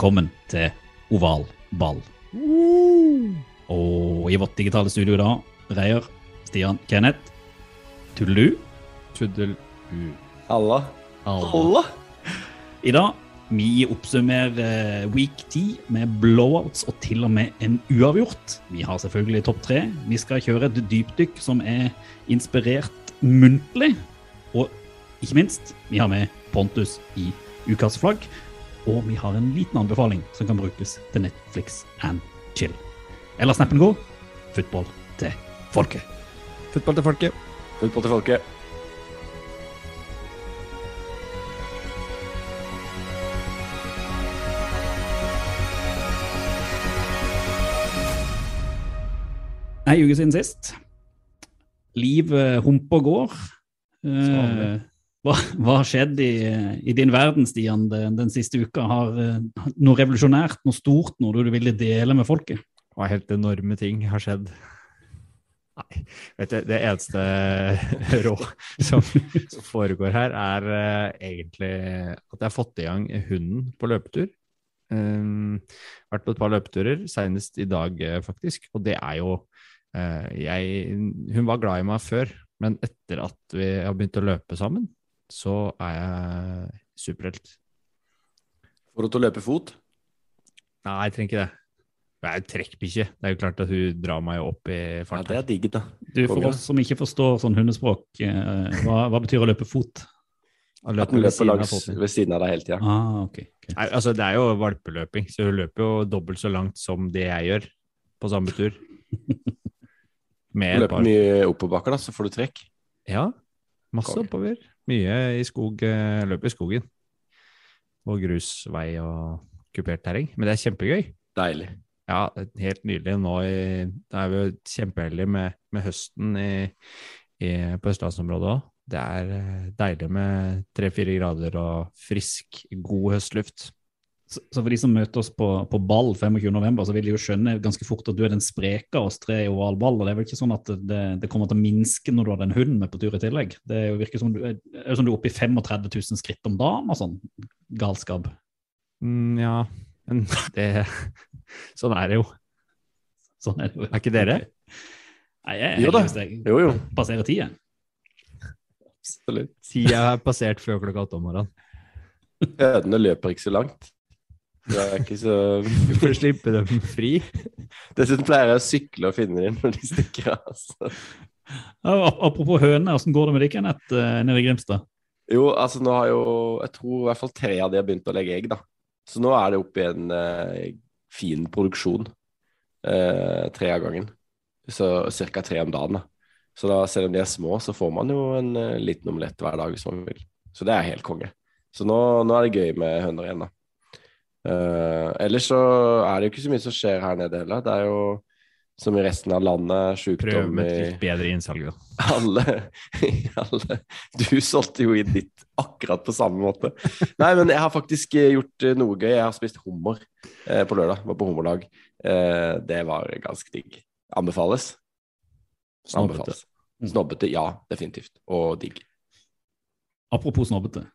Velkommen til Oval ball. Og i vårt digitale studio da, Reier, Stian, Kenneth, Tuddelu. Tuddelu. Halla. Halla. I dag vi oppsummerer eh, week 10 med blowouts og til og med en uavgjort. Vi har selvfølgelig topp tre. Vi skal kjøre et dypdykk som er inspirert muntlig. Og ikke minst, vi har med Pontus i ukas flagg. Og vi har en liten anbefaling som kan brukes til Netflix and chill. Eller snappen går football til folket. Fotball til folket. Fotball til folket. Ei uke siden sist. Liv humper går. vanlig. Hva har skjedd i, i din verden, Stian, den, den siste uka? Har eh, noe revolusjonært, noe stort, noe du ville dele med folket? Og helt enorme ting har skjedd. Nei, vet du, det eneste rå som, som foregår her, er uh, egentlig at jeg har fått i gang hunden på løpetur. Um, vært på et par løpeturer, senest i dag uh, faktisk. Og det er jo uh, jeg, Hun var glad i meg før, men etter at vi har begynt å løpe sammen, så er jeg superhelt. Får du til å løpe fot? Nei, jeg trenger ikke det. Jeg er jo trekkbikkje. Det er jo klart at hun drar meg opp i Ja, det er digget, da. Du, For oss som ikke forstår sånn hundespråk, eh, hva, hva betyr å løpe fot? At den ved løper siden langs ved siden av deg hele tida. Ah, okay, okay. Nei, altså Det er jo valpeløping, så hun løper jo dobbelt så langt som det jeg gjør på samme tur. Med du Løper par mye oppoverbakker, da, så får du trekk. Ja, masse oppover. Mye i skog, eh, løp i skogen. Og grusvei og kupert terreng. Men det er kjempegøy. Deilig. Ja, helt nydelig. Nå i, da er vi jo kjempeheldige med, med høsten i, i, på østlandsområdet òg. Det er eh, deilig med tre-fire grader og frisk, god høstluft. Så, så for de som møter oss på, på ball 25.11, så vil de jo skjønne ganske fort at du er den spreke av oss tre i oval ball. og Det er vel ikke sånn at det, det kommer til å minske når du har den hunden med på tur i tillegg. Det er jo virker som du er, er sånn du er oppe i 35 000 skritt om dagen og sånn galskap. Mm, ja, men det Sånn er det jo. Sånn er det jo. Er ikke dere? Nei, jeg Jo da. jeg Jo, jo. passerer tida. Absolutt. Tida er passert før klokka åtte om morgenen. Ødene løper ikke så langt. Det er ikke så Du får slippe dem fri. Dessuten pleier jeg å sykle og finne dem når de stikker av. Altså. Apropos høner, hvordan går det med Kenneth, eh, nede i Grimstad? Jo, altså nå har jo Jeg tror i hvert fall tre av de har begynt å legge egg, da. Så nå er det oppe i en eh, fin produksjon. Eh, tre av gangen. Så ca. tre om dagen, da. Så da, selv om de er små, så får man jo en eh, liten omelett hver dag hvis man vil. Så det er helt konge. Så nå, nå er det gøy med høner igjen, da. Eh, ellers så er det jo ikke så mye som skjer her nede heller. Det er jo som i resten av landet, Prøv sjukdom med et i litt bedre innsalg, da. alle, alle Du solgte jo inn ditt akkurat på samme måte. Nei, men jeg har faktisk gjort eh, noe gøy. Jeg har spist hummer eh, på lørdag. Var på hummerlag. Eh, det var ganske digg. Anbefales. Snobbete. Anbefales. Snobbete, ja, definitivt. Og digg. Apropos snobbete.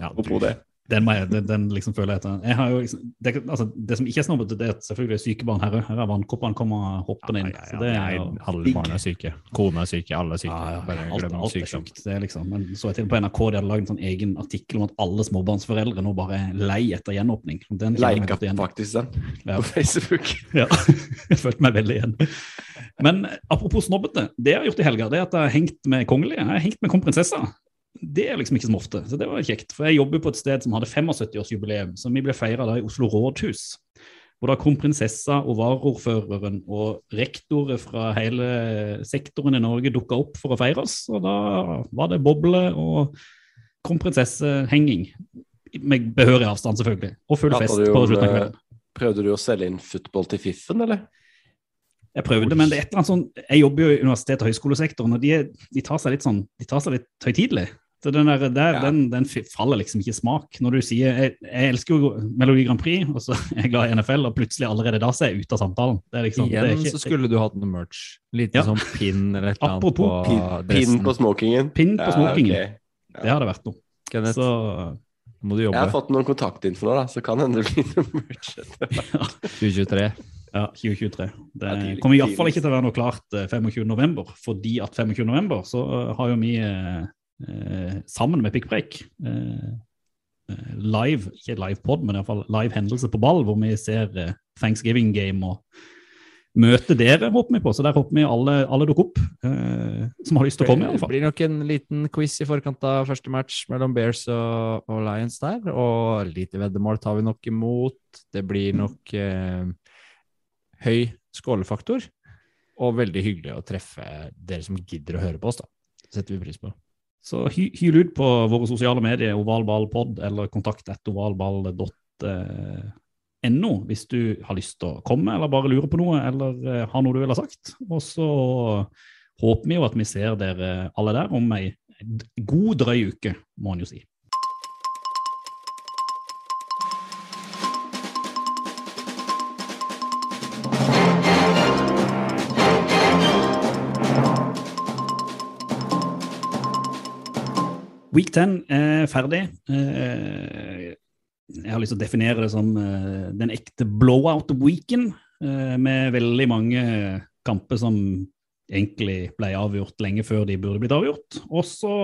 Ja, Apropos det. Den, den, den liksom føler jeg etter. Liksom, det, altså, det som ikke er snobbete, det er at selvfølgelig er syke barn her òg. Her er vannkoppene kommer hoppende inn. Ja, ja, Så ja, det er nei, alle barn er syke. Kona er syke, alle er syke. Bare alt, alt er sjukt. Det er liksom. Men så jeg til på NRK de hadde lagd en sånn egen artikkel om at alle småbarnsforeldre nå bare er lei etter gjenåpning. Den Leika faktisk den Ja. på Facebook. Ja, jeg følte meg veldig igjen. Men apropos snobbete, det jeg har gjort i helga, det er at jeg har hengt med kongelige. Jeg har hengt med kronprinsessa. Det er liksom ikke som ofte, så det var kjekt. For jeg jobber på et sted som hadde 75-årsjubileum, som vi ble feira i Oslo rådhus. Hvor da kom prinsessa og varaordføreren og rektorer fra hele sektoren i Norge dukka opp for å feire oss. Og da var det boble og kronprinsessehenging. Med behørig avstand, selvfølgelig. Og full fest på slutten av eh, kvelden. Prøvde du å selge inn football til fiffen, eller? Jeg prøvde, men det er et eller annet sånn Jeg jobber jo i universitet- og høyskolesektoren, og de, de tar seg litt sånn De tar seg litt høytidelig. Så den der, der Ja. den, den faller liksom ikke i smak. Når du sier Jeg, jeg elsker jo Melodi Grand Prix, og så er jeg glad i NFL, og plutselig allerede da så er jeg ute av samtalen. Det er liksom, det er Igjen ikke, så skulle du hatt noe merch. Lite Ja. sånn pin eller et eller annet Apropos på Pin, dressen. pin på smokingen? Pin på smokingen. ok. Det hadde vært noe. Kenneth, Så må du Jeg har fått noen kontaktinfo nå, da, så kan hende det blir noe merch. etter hvert. 2023. ja, 2023. Det Ja, kommer iallfall ikke til å være noe klart eh, 25. november, fordi at 25. november så eh, har jo vi eh, eh, sammen med Pikkpreik eh, ikke live, livepod, men iallfall live hendelse på ball, hvor vi ser eh, Thanksgiving game og møter dere, håper vi på. Så der håper vi alle, alle dukker opp, eh, som har lyst til å komme, i alle Det blir nok en liten quiz i forkant av første match mellom Bears og, og Lions der. Og lite veddemål tar vi nok imot. Det blir nok eh, høy skålefaktor. Og veldig hyggelig å treffe dere som gidder å høre på oss, da. Det setter vi pris på. Så hy, hyl ut på våre sosiale medier, ovalballpod, eller kontakt ovalball.no hvis du har lyst til å komme, eller bare lurer på noe, eller eh, har noe du vil ha sagt. Og så håper vi jo at vi ser dere alle der om ei god drøy uke, må en jo si. Week 10 er ferdig. Eh, Jeg har lyst til å definere det som eh, den ekte blowout-weeken, eh, med veldig mange kamper som egentlig ble avgjort lenge før de burde blitt avgjort. Og så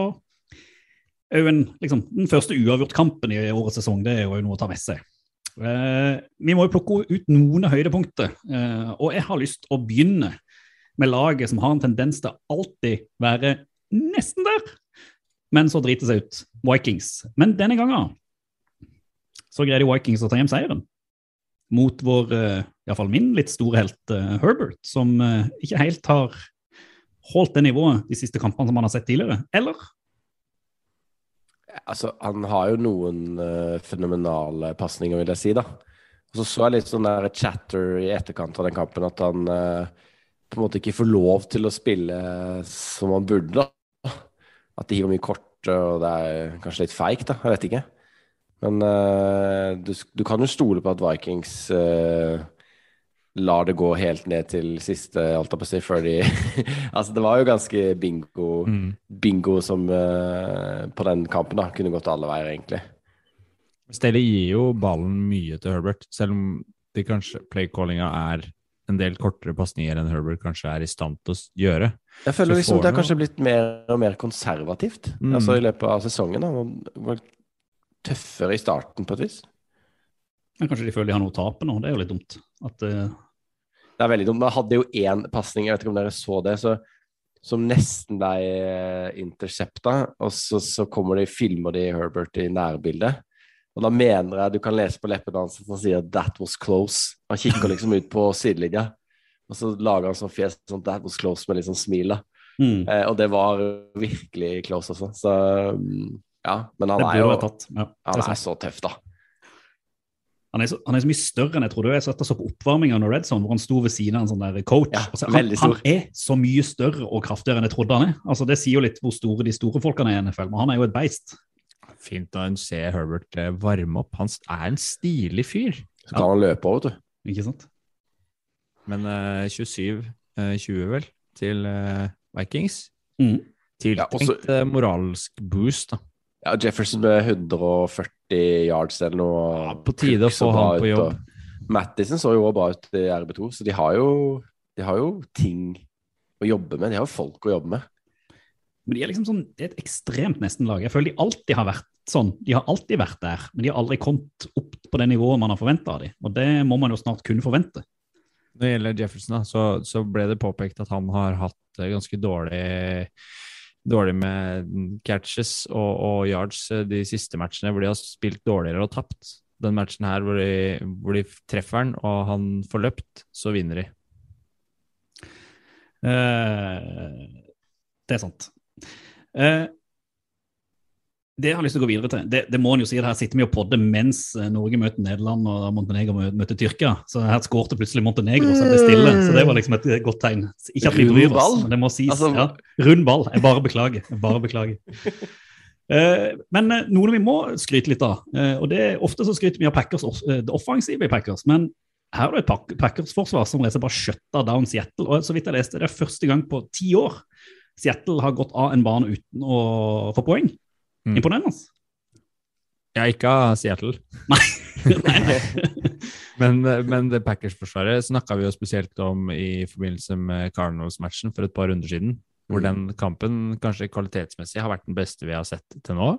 liksom, den første uavgjort-kampen i årets sesong, det er jo noe å ta med seg. Vi må jo plukke ut noen høydepunkter, eh, og jeg har lyst til å begynne med laget som har en tendens til å alltid være nesten der, men så driter seg ut. Vikings. Men denne gangen så greide Vikings å ta hjem seieren mot vår, iallfall i hvert fall min, litt store helt eh, Herbert, som eh, ikke helt har holdt det nivået de siste kampene som han har sett tidligere. Eller? Altså, han har jo noen uh, fenomenale pasninger, vil jeg si, da. Og så så jeg litt sånn der chatter i etterkant av den kampen, at han uh, på en måte ikke får lov til å spille som han burde, da. At de hiver mye kort, og det er kanskje litt feigt, da. Jeg vet ikke. Men uh, du, du kan jo stole på at Vikings uh, lar det gå helt ned til siste, alt jeg på å si, før de Altså, det var jo ganske bingo bingo som uh, på den kampen da kunne gått alle veier, egentlig. Stelle gir jo ballen mye til Herbert, selv om det kanskje playcallinga er en del kortere pasninger enn Herbert kanskje er i stand til å gjøre. Jeg føler liksom det har kanskje blitt mer og mer konservativt Mm. altså i løpet av sesongen. da, og var Tøffere i starten, på et vis. Men kanskje de føler de har noe å tape nå? Det er jo litt dumt. At, uh... Det er veldig dumt. Man hadde jo én pasning, jeg vet ikke om dere så det, så, som nesten ble intercepta, og så, så kommer de filmer de Herbert i nærbildet. Og da mener jeg du kan lese på leppene hans at han sier 'that was close'. Han kikker liksom ut på sidelinja, og så lager han sånn fjes sånn 'that was close' med litt sånn smil. da. mm, Eh, og det var virkelig close også, så mm, ja. Men han er jo. Ja, han er er så tøff, da. Han er, så, han er så mye større enn jeg trodde. Jeg satt og så på oppvarminga under Red Zone, hvor han sto ved siden av en sånn der coach. Ja, Altså, han, han er så mye større og kraftigere enn jeg trodde han er. Altså, det sier jo litt hvor store de store folkene er i NFL, men han er jo et beist. Fint å se Herbert eh, varme opp. Han er en stilig fyr. Så kan han løpe òg, vet du. Ikke sant? Men uh, 27-20 vel til uh, Vikings. Mm. Ja, Tiltenkt også- eh, moralsk boost, da. Ja, Jefferson med 140 yards eller noe. Ja, på tide å få han på jobb. og Mattisen så jo også bra ut i RB2, så de har jo, de har jo ting å jobbe med. De har jo folk å jobbe med. Men de er liksom sånn, det er et ekstremt nesten-lag. Jeg føler de alltid har vært sånn. De har alltid vært der, men de har aldri kommet opp på det nivået man har forventa av dem. Og det må man jo snart kunne forvente. Når det gjelder Jefferson, da, så, så ble det påpekt at han har hatt ganske dårlig Dårlig med catches og, og yards de siste matchene hvor de har spilt dårligere og tapt. Den matchen her hvor de, hvor de treffer han, og han får løpt, så vinner de. Uh, det er sant. Eh, det jeg har lyst til å gå videre til, det, det må en jo si, det her sitter vi og podder mens eh, Norge møter Nederland og Montenegro møter Tyrkia. Så her skårte plutselig Montenegro, så det stille. Så det var liksom et godt tegn. Ikke at vi bryr oss, men det må sies. Altså- ja, rund ball. Jeg bare beklager. Jeg bare beklager. Eh, men noen noe vi må skryte litt av, eh, og det er ofte så skryter vi av Packers, eh, det offensive i Packers, men her er det et Packers-forsvar som rett og slett bare skjøtta down Seattle. og så vidt jeg leste, Det er første gang på ti år Seattle har gått av en bane uten å få poeng. Mm. Imponerende. Ja, ikke av Seattle. nei, nei. Men, men det Packers-forsvaret snakka vi jo spesielt om i forbindelse med Cardinals-matchen for et par runder siden. Hvor den kampen kanskje kvalitetsmessig har vært den beste vi har sett til nå.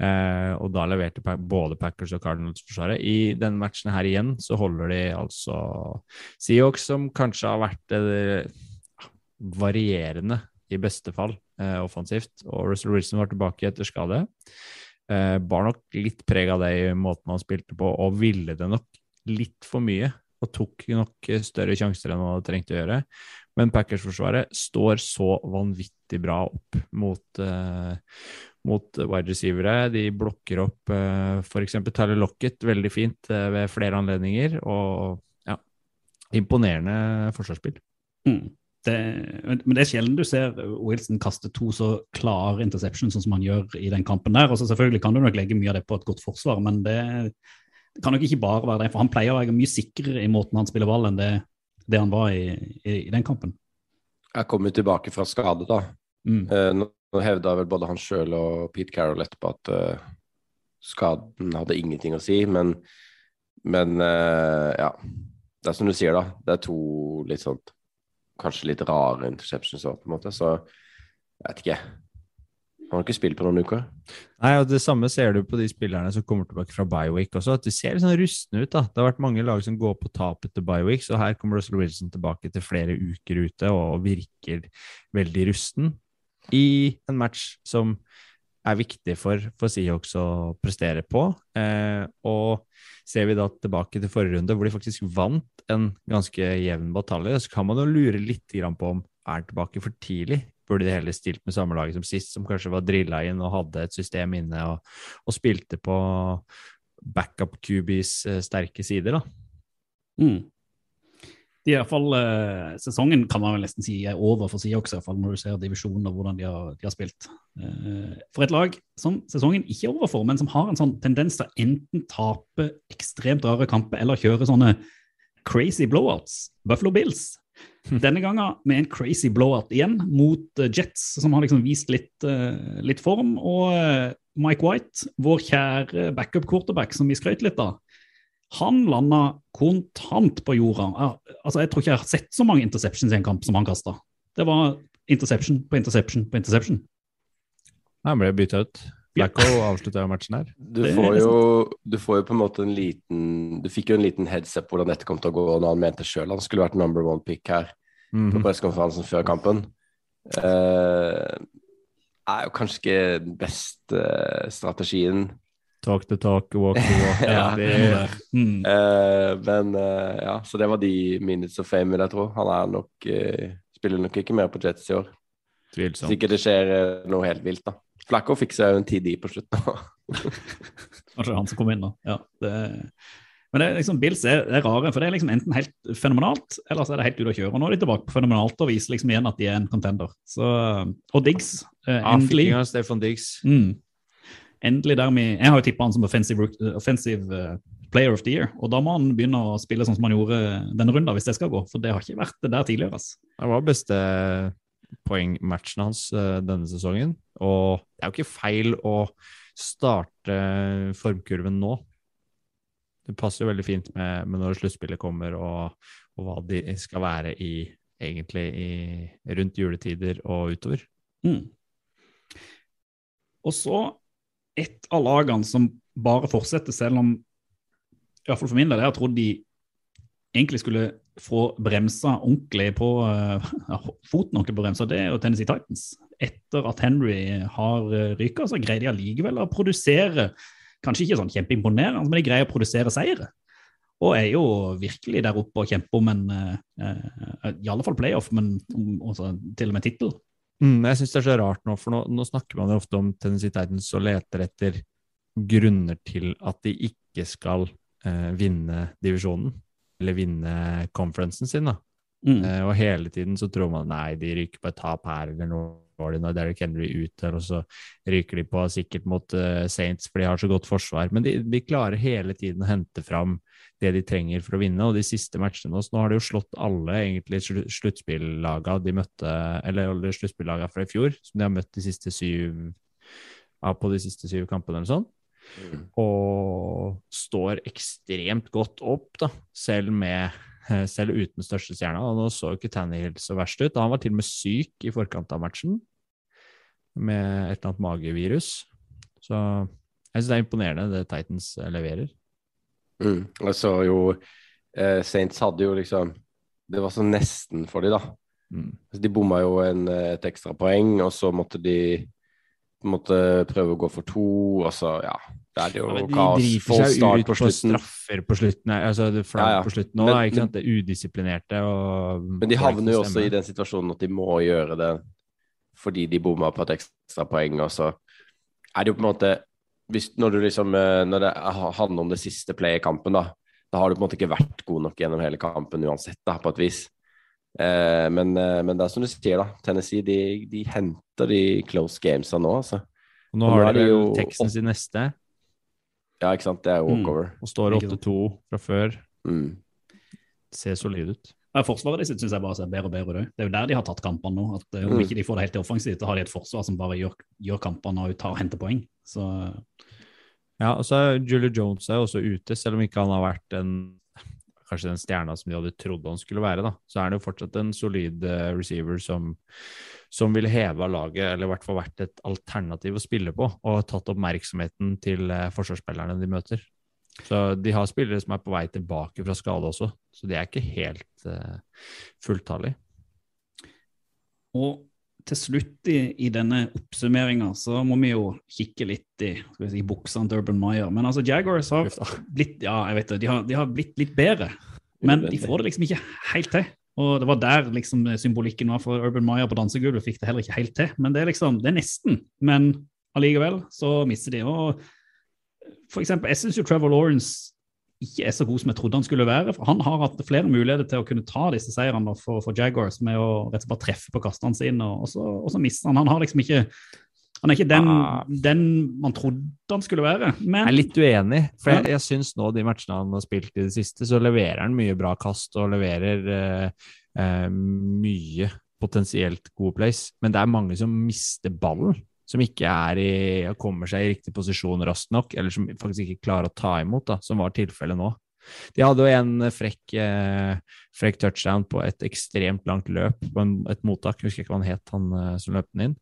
Eh, og da leverte både Packers og Cardinals-forsvaret. I denne matchen her igjen så holder de altså Seahawks, som kanskje har vært eh, varierende i beste fall eh, offensivt. Og Russell Wilson var tilbake etter skade. Eh, bar nok litt preg av det i måten han spilte på, og ville det nok litt for mye. Og tok nok eh, større sjanser enn han hadde trengt å gjøre. Men Packers-forsvaret står så vanvittig bra opp mot, eh, mot wide receivere. De blokker opp eh, f.eks. Tyler Lockett veldig fint eh, ved flere anledninger. Og ja, imponerende forsvarsspill. Mm. Det, men det er sjelden du ser Wilson kaste to så klare interceptions sånn som han gjør i den kampen der. Og så selvfølgelig kan du nok legge mye av det på et godt forsvar, men det, det kan nok ikke bare være det. For han pleier å være mye sikrere i måten han spiller ball enn det, det han var i, i, i den kampen. Jeg kom jo tilbake fra skade, da. Mm. Eh, nå hevda vel både han sjøl og Pete Carroll etterpå at eh, skaden hadde ingenting å si, men, men eh, ja. Det er som du sier, da. Det er to litt sånn Kanskje litt rare interceptions òg, på en måte. Så jeg vet ikke. Han har ikke spilt på noen uker. Nei, og Det samme ser du på de spillerne som kommer tilbake fra Biowick også. at De ser litt sånn rustne ut. da. Det har vært mange lag som går på tap etter Biowick, så her kommer Russell Wilson tilbake til flere uker ute og virker veldig rusten i en match som er viktig for, for Seahawks å prestere på. Eh, og ser vi da tilbake til forrige runde, hvor de faktisk vant en ganske jevn batalje, så kan man jo lure litt på om er tilbake for tidlig. Burde de heller stilt med samme lag som sist, som kanskje var drilla inn og hadde et system inne og, og spilte på backup QBs eh, sterke sider, da. Mm. De er fall, eh, Sesongen kan man vel nesten si er over for Seahawks, i hvert fall når du ser divisjonen og hvordan de har, de har spilt. Eh, for et lag som sesongen ikke er over for, men som har en sånn tendens til å enten tape ekstremt rare kamper eller kjøre sånne crazy blowouts. Buffalo Bills. Denne gangen med en crazy blowout igjen mot eh, Jets, som har liksom vist litt, eh, litt form. Og eh, Mike White, vår kjære backup quarterback som vi skrøt litt av, han landa kontant på jorda. Altså, jeg tror ikke jeg har sett så mange interceptions i en kamp som han kasta. Det var interception på interception på interception. Han ble bytta ut. Blacko avslutta matchen her. Du får, jo, du får jo på en måte en liten Du fikk jo en liten headset på hvordan dette kom til å gå når han mente sjøl han skulle vært number one pick her på Mhm. pressekonferansen før kampen. Uh, er jo kanskje ikke den beste strategien, Talk the talk, walk to walk. Ja, det, Mm. uh, men uh, ja, så det var de minutes of fame, vil jeg tro. Han er nok uh, spiller nok ikke mer på Jets i år. tvilsomt. Sikkert det skjer noe helt vilt, da. Flacco fikk seg jo en TD på slutten. Kanskje er han som kom inn, da. Ja, det, men det er liksom, Bills er, er rare, for det er liksom enten helt fenomenalt, eller så er det helt ute å kjøre. Og nå er de tilbake på fenomenalt og viser liksom igjen at de er en contender. Så, og Diggs, eh, endelig. Ja, Stefan Diggs. Mm. Endelig der vi Jeg har jo tippa han som offensive, offensive eh, player of the year, og da må han begynne å spille sånn som han gjorde denne runden, hvis det skal gå. For det har ikke vært det der tidligere. ass. Det var beste poengmatchen hans eh, denne sesongen. Og det er jo ikke feil å starte formkurven nå. Det passer jo veldig fint med, med når sluttspillet kommer, og, og hva de skal være i egentlig i, rundt juletider og utover. Mm. Og så et av lagene som bare fortsetter, selv om i hvert fall for min del, jeg har trodd de egentlig skulle få bremsa ordentlig på eh, ja, foten ordentlig på bremsa, det er jo Tennessee Titans. Etter at Henry har uh, ryka, så greier de allikevel å produsere kanskje ikke sånn kjempeimponerende, men de greier å produsere seire. Og er jo virkelig der oppe og kjemper om en eh, eh, i alle fall playoff, men også til og med tittel. Mm, jeg syns det er så rart nå, for nå, nå snakker man jo ofte om Tennessee Titans og leter etter grunner til at de ikke skal eh, vinne divisjonen, eller vinne conferencen sin, da. Mm. Eh, og hele tiden så tror man nei, de ryker på et tap her, eller noe de når Derrick Henry ut, og så ryker de på sikkert mot uh, Saints, for de har så godt forsvar. Men de, de klarer hele tiden å hente fram det de trenger for å vinne. Og de siste matchene nå, nå har de jo slått alle egentlig slu- sluttspillaga de møtte, eller alle sluttspillaga fra i fjor, som de har møtt de siste syv på de siste syv kampene eller sånn. Og står ekstremt godt opp, da, selv med eh, selv uten største stjerna. Og nå så jo ikke Tannehill så verst ut. Han var til og med syk i forkant av matchen med et eller annet magevirus. Så jeg syns det er imponerende det Titans leverer. Mm. Og så jo eh, Saints hadde jo liksom Det var så nesten for de da. Mm. De bomma jo en, eh, et ekstra poeng, og så måtte de måtte prøve å gå for to, og så, ja Det er det jo Ja, de kaos. driter seg ut på på straffer på slutten. Altså det flagg Ja, ja. på slutten Men- ikke sant? Det er udisiplinerte og Men de havner jo også i den situasjonen at de må gjøre det fordi de bomma på et ekstra poeng, og så er det jo på en måte hvis, når, du liksom, eh, når det er- handler om det siste playet i kampen, da, da har du på en måte ikke vært god nok gjennom hele kampen uansett, da, på et vis. Eh, men, eh, men det er som du sier, da. Tennessee de, de henter de close gamesa nå, altså. Og nå og nå har de jo Texans i neste, Ja, ikke sant. Det er walkover. Mm. og står 8-2 fra før. Mm. Ser solid ut. Ja, Forsvaret deres syns jeg bare ser bedre og bedre ut. Det er jo der de har tatt kampene nå. at eh, Om Mm. ikke de får det helt til offensivt, så har de et forsvar som bare gjør, gjør kampene og tar, henter poeng. Så Ja, og så er Julie Jones er også ute, selv om ikke han har vært en kanskje den stjerna som de hadde trodd han skulle være, da. Så er han jo fortsatt en solid eh, receiver som, som vil heve av laget, eller i hvert fall vært et alternativ å spille på, og tatt oppmerksomheten til eh, forsvarsspillerne de møter. Så de har spillere som er på vei tilbake fra skade også, så de er ikke helt uh, fulltallige. Og til slutt i, i denne oppsummeringa så må vi jo kikke litt i skal si, buksene til Urban Meyer. Men altså, Jaguars har blitt ja, jeg vet det, de har, de har blitt litt bedre. Men de får det liksom ikke helt til. Og det var der liksom symbolikken var for Urban Meyer på dansegulvet. Fikk det heller ikke helt til. Men det er liksom, det er nesten. Men allikevel så mister de. Og for eksempel, jeg syns jo Trevor Lawrence ikke er så god som jeg trodde han skulle være. for Han har hatt flere muligheter til å kunne ta disse seirene for, for Jaguars med å rett og slett bare treffe på kastene sine, og, så, og så mister han. Han har liksom ikke han er ikke den, Ah. den man trodde han skulle være. Men Jeg er litt uenig, for jeg, jeg syns nå de matchene han har spilt i det siste, så leverer han mye bra kast og leverer eh, eh, mye potensielt gode plays. Men det er mange som mister ballen, som ikke er i, kommer seg i riktig posisjon raskt nok, eller som faktisk ikke klarer å ta imot, da, som var tilfellet nå. De hadde jo en frekk, eh, frekk touchdown på et ekstremt langt løp på en, et mottak, jeg husker ikke hva han het, han eh, som løp den inn.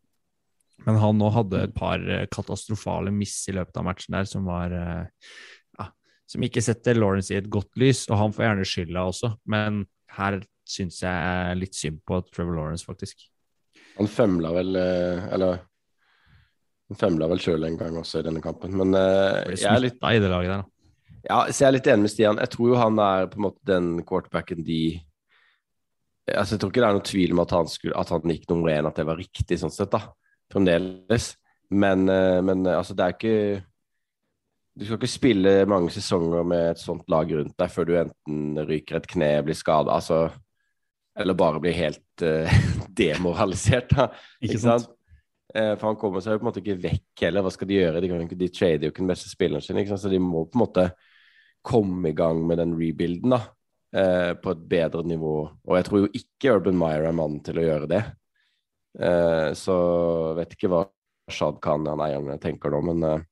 Men han nå hadde et par eh, katastrofale miss i løpet av matchen der som var eh, ja, Som ikke setter Lawrence i et godt lys, og han får gjerne skylda også, men her syns jeg litt synd på Trevor Lawrence, faktisk. Han fømla vel eh, Eller han femla vel sjøl en gang også i denne kampen, men uh, jeg er litt i det laget der, da. Ja, så jeg er litt enig med Stian. Jeg tror jo han er på en måte den quarterbacken de Altså, Jeg tror ikke det er noen tvil om at han, skulle, at han gikk nummer én, at det var riktig sånn sett, da. Fremdeles. Men, eh, men eh, altså, det er ikke Du skal ikke spille mange sesonger med et sånt lag rundt deg før du enten ryker et kne, blir skada, altså Eller bare blir helt uh, demoralisert, da. ikke sant? Eh, For han kommer seg jo på en måte ikke vekk heller. Hva skal de gjøre? De, ikke, de trader jo ikke den beste spilleren sin, så de må på en måte komme i gang med den rebuilden da, eh, på et bedre nivå. Og jeg tror jo ikke Urban Meyer er mannen til å gjøre det. Eh, så vet ikke hva Shad Khan, han eieren, tenker nå, men eh,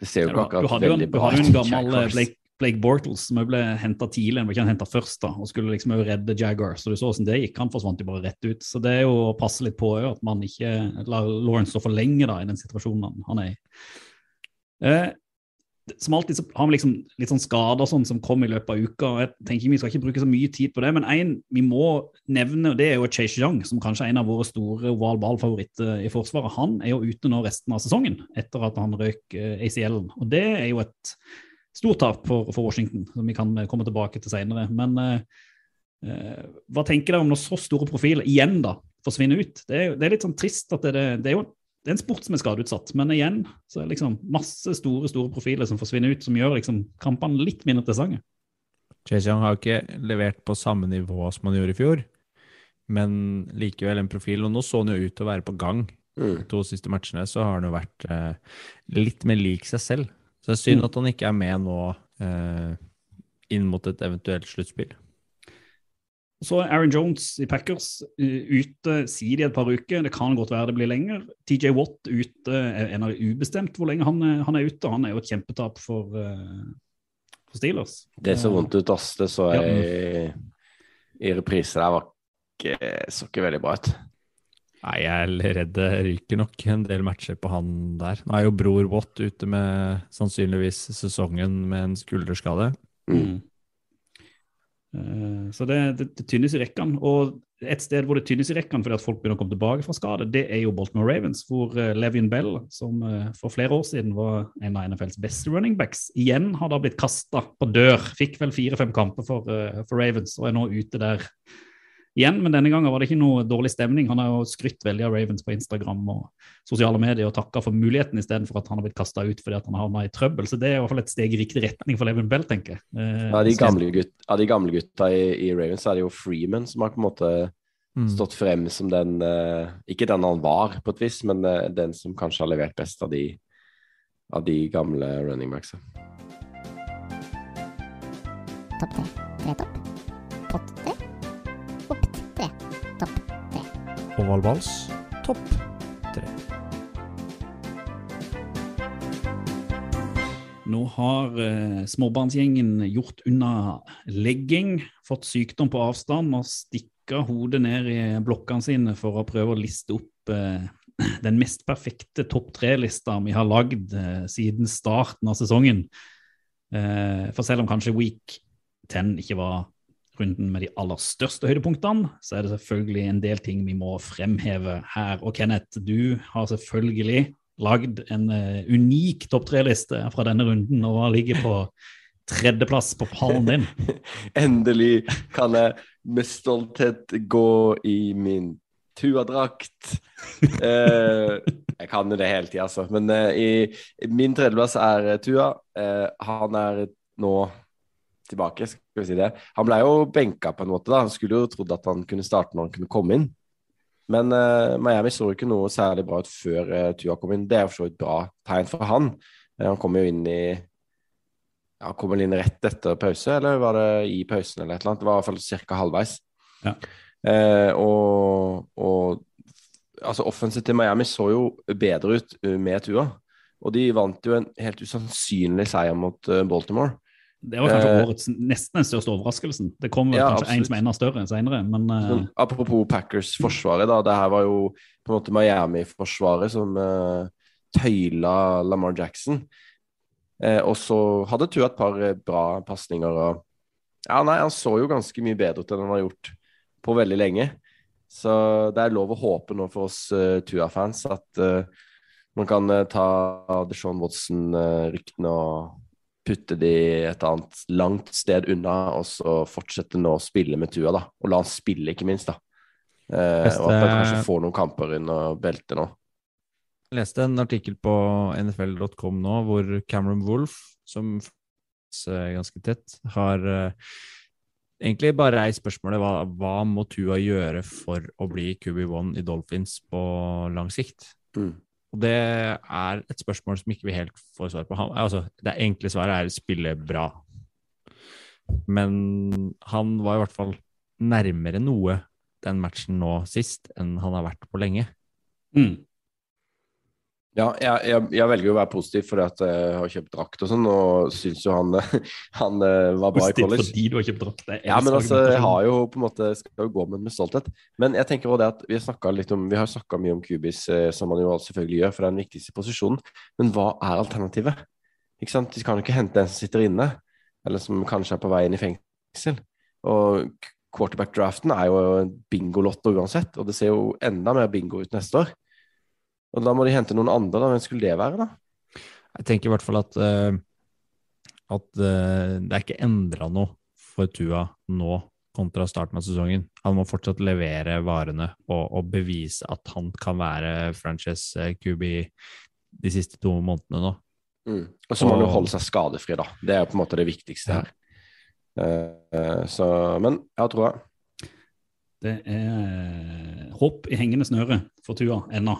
det ser jo ikke akkurat veldig bra ut. du hadde jo en gammel eh, Blake, Blake Bortles som ble henta tidlig, han var ikke henta først, da, og skulle liksom redde Jaguar. Så du så hvordan det gikk. Han forsvant jo bare rett ut. Så det er jo å passe litt på at man ikke lar Lawrence stå for lenge da, i den situasjonen han- han er i. Eh, som alltid så har vi liksom litt sånn skader sånn som kom i løpet av uka. og jeg tenker Vi skal ikke bruke så mye tid på det, men en vi må nevne, og det er jo Chase Young, som kanskje er en av våre store oval ball-favoritter i Forsvaret. Han er jo ute nå resten av sesongen, etter at han røk eh, ACL-en. Og det er jo et stort tap for, for Washington, som vi kan komme tilbake til senere. Men eh, eh, hva tenker dere om når så store profiler igjen da forsvinner ut? Det er, det er litt sånn trist at det, det er jo det er en sport som er skadeutsatt, men igjen så er det liksom masse store store profiler som forsvinner ut, som gjør liksom kampene litt mindre interessante. Chase Young har ikke levert på samme nivå som han gjorde i fjor, men likevel en profil. Og nå så han jo ut til å være på gang. Mm. De to siste matchene så har han jo vært eh, litt mer lik seg selv. Så det er synd Mm. at han ikke er med nå eh, inn mot et eventuelt sluttspill. Så Aaron Jones i Packers ute, sier de et par uker. Det kan godt være det blir lenger. TJ Watt ute, er en av de ubestemt hvor lenge han er, han er ute. Han er jo et kjempetap for, uh, for Steelers. Det så vondt ut, ass. Det så Ja. jeg i reprise der. Var ikke, så ikke veldig bra ut. Nei, jeg er redd det ryker nok en del matcher på han der. Nå er jo bror Watt ute med sannsynligvis sesongen med en skulderskade. Mm. Eh, Så det, det, det tynnes i rekkene. Og et sted hvor det tynnes i rekkene fordi at folk begynner å komme tilbake fra skade, det er jo Baltimore Ravens, hvor uh, Levian Bell, som eh, for flere år siden var en av NFLs beste running backs, igjen har da blitt kasta på dør. Fikk vel fire-fem kamper for, eh, for Ravens og er nå ute der igjen. Men denne gangen var det ikke noe dårlig stemning. Han har jo skrytt veldig av Ravens på Instagram og sosiale medier og takka for muligheten istedenfor at han har blitt kasta ut fordi at han har havna i trøbbel. Så det er i hvert fall et steg i riktig retning for Levin Bell, tenker jeg. Eh, Av de gamle, gutt, av de gamle gutta i, i Ravens er det jo Freeman som har på en måte Mm. stått frem som den eh, Ikke den han var, på et vis, men eh, den som kanskje har levert best av de, av de gamle running backsa. Topp tre. Tre topp. Pott tre. Ovalbals topp tre. Nå har eh, småbarnsgjengen gjort unna legging, fått sykdom på avstand og stikka hodet ned i blokkene sine for å prøve å liste opp eh, den mest perfekte topp tre-lista vi har lagd eh, siden starten av sesongen. Eh, for selv om kanskje week 10 ikke var runden med de aller største høydepunktene, så er det selvfølgelig en del ting vi må fremheve her. Og Kenneth, du har selvfølgelig lagd en eh, unik topp tre-liste fra denne runden og ligger på tredjeplass på pallen din. Endelig kan jeg med stolthet gå i min Tua-drakt. Eh, jeg kan jo det hele tida, altså. Men eh, i, min tredjeplass er Tua. Eh, han er nå tilbake, skal vi si det. Han ble jo benka på en måte, da. Han skulle jo trodd at han kunne starte når han kunne komme inn. Men uh, Miami så jo ikke noe særlig bra ut før uh, Tua kom inn. Det er jo så et bra tegn for han. Uh, han kom jo inn i ja, Kom vel inn rett etter pause, eller var det i pausen eller et eller annet? Det var i hvert fall ca. halvveis. Ja. Og, og altså offensive til Miami så jo bedre ut med Tua. Og de vant jo en helt usannsynlig seier mot Baltimore. Det var kanskje Eh, årets nesten den største overraskelsen. Det kom vel Ja, kanskje en som er enda større senere, men uh... Apropos Packers-forsvaret, da. Det her var jo på en måte Miami-forsvaret som uh, tøyla Lamar Jackson. Uh, og så hadde Tua et par eh, bra pasninger og Ja, nei, han så jo ganske mye bedre ut enn han har gjort på veldig lenge. Så det er lov å håpe nå for oss Tua-fans at eh, man kan eh, ta Deshaun Watson-ryktene og putte de et annet langt sted unna, og så fortsette nå å spille med Tua, da. Og la han spille, ikke minst, da. Eh, og at han kanskje får noen kamper under beltet nå. Jeg leste en artikkel på nfl.com nå hvor Cameron Wolff, som er ganske tett, har eh, egentlig bare reist spørsmålet hva, hva må Tua gjøre for å bli QB1 i Dolphins på lang sikt? Mm. Og det er et spørsmål som ikke vi helt får svar på. Han, altså, det enkle svaret er spille bra. Men han var i hvert fall nærmere noe den matchen nå sist enn han har vært på lenge. mm. Ja, jeg, jeg, jeg velger å være positiv fordi at jeg har kjøpt drakt og sånn, og syns jo han, han eh, var bra i college. fordi du har kjøpt drakt. Det Ja, men altså, jeg har jo på en måte skal jo gå med med stolthet. Men jeg tenker også det at vi har snakket litt om Vi har snakka mye om Kubis, eh, som man jo selvfølgelig gjør, for det er den viktigste posisjonen. Men hva er alternativet? Ikke sant? De kan jo ikke hente en som sitter inne, eller som kanskje er på vei inn i fengsel. Og quarterback-draften er jo en bingolotto uansett, og det ser jo enda mer bingo ut neste år. Og da må de hente noen andre, da. Hvem skulle det være, da? Jeg tenker i hvert fall at, uh, at uh, det er ikke endra noe for Tua nå kontra starten av sesongen. Han må fortsatt levere varene og, og bevise at han kan være franchise kubi QB de siste to månedene nå. Mm. Og så må han jo holde seg skadefri, da. Det er på en måte det viktigste her. Eh, eh, så, men jeg har troa. Det er hopp i hengende snøre for Tua ennå.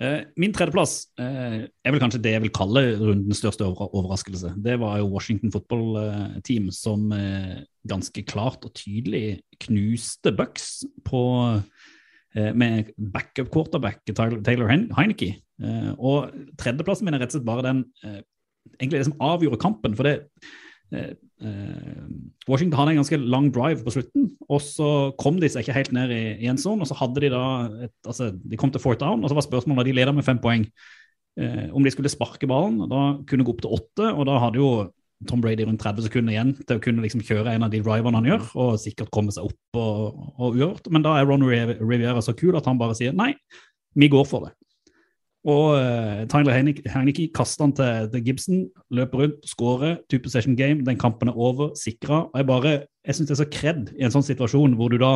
Eh, Min tredjeplass eh, er vel kanskje det jeg vil kalle rundens største overraskelse. Det var jo Washington Football eh, Team som ganske klart og tydelig knuste Bucks på, med backup quarterback Taylor Heineke. Og tredjeplassen min er rett og slett bare den egentlig det som avgjorde kampen. For det Washington hadde en ganske lang drive på slutten, og så kom de seg ikke helt ned i, en zone. Og så hadde de da et, altså, De kom til fourth down, og så var spørsmålet de leda med fem poeng. Eh, om de skulle sparke ballen, da kunne gå opp til åtte, og da hadde jo Tom Brady rundt 30 sekunder igjen til å kunne liksom kjøre en av de driverne han gjør, og sikkert komme seg opp og, og uavgjort. Men da er Ron Riviera så kul at han bare sier nei, vi går for det. Og uh, Tyler Heineke, kaster han til, til Gibson, løper rundt, skårer, two possession game, den kampen er over, sikra. Og jeg bare, jeg syns det er så kred i en sånn situasjon hvor du da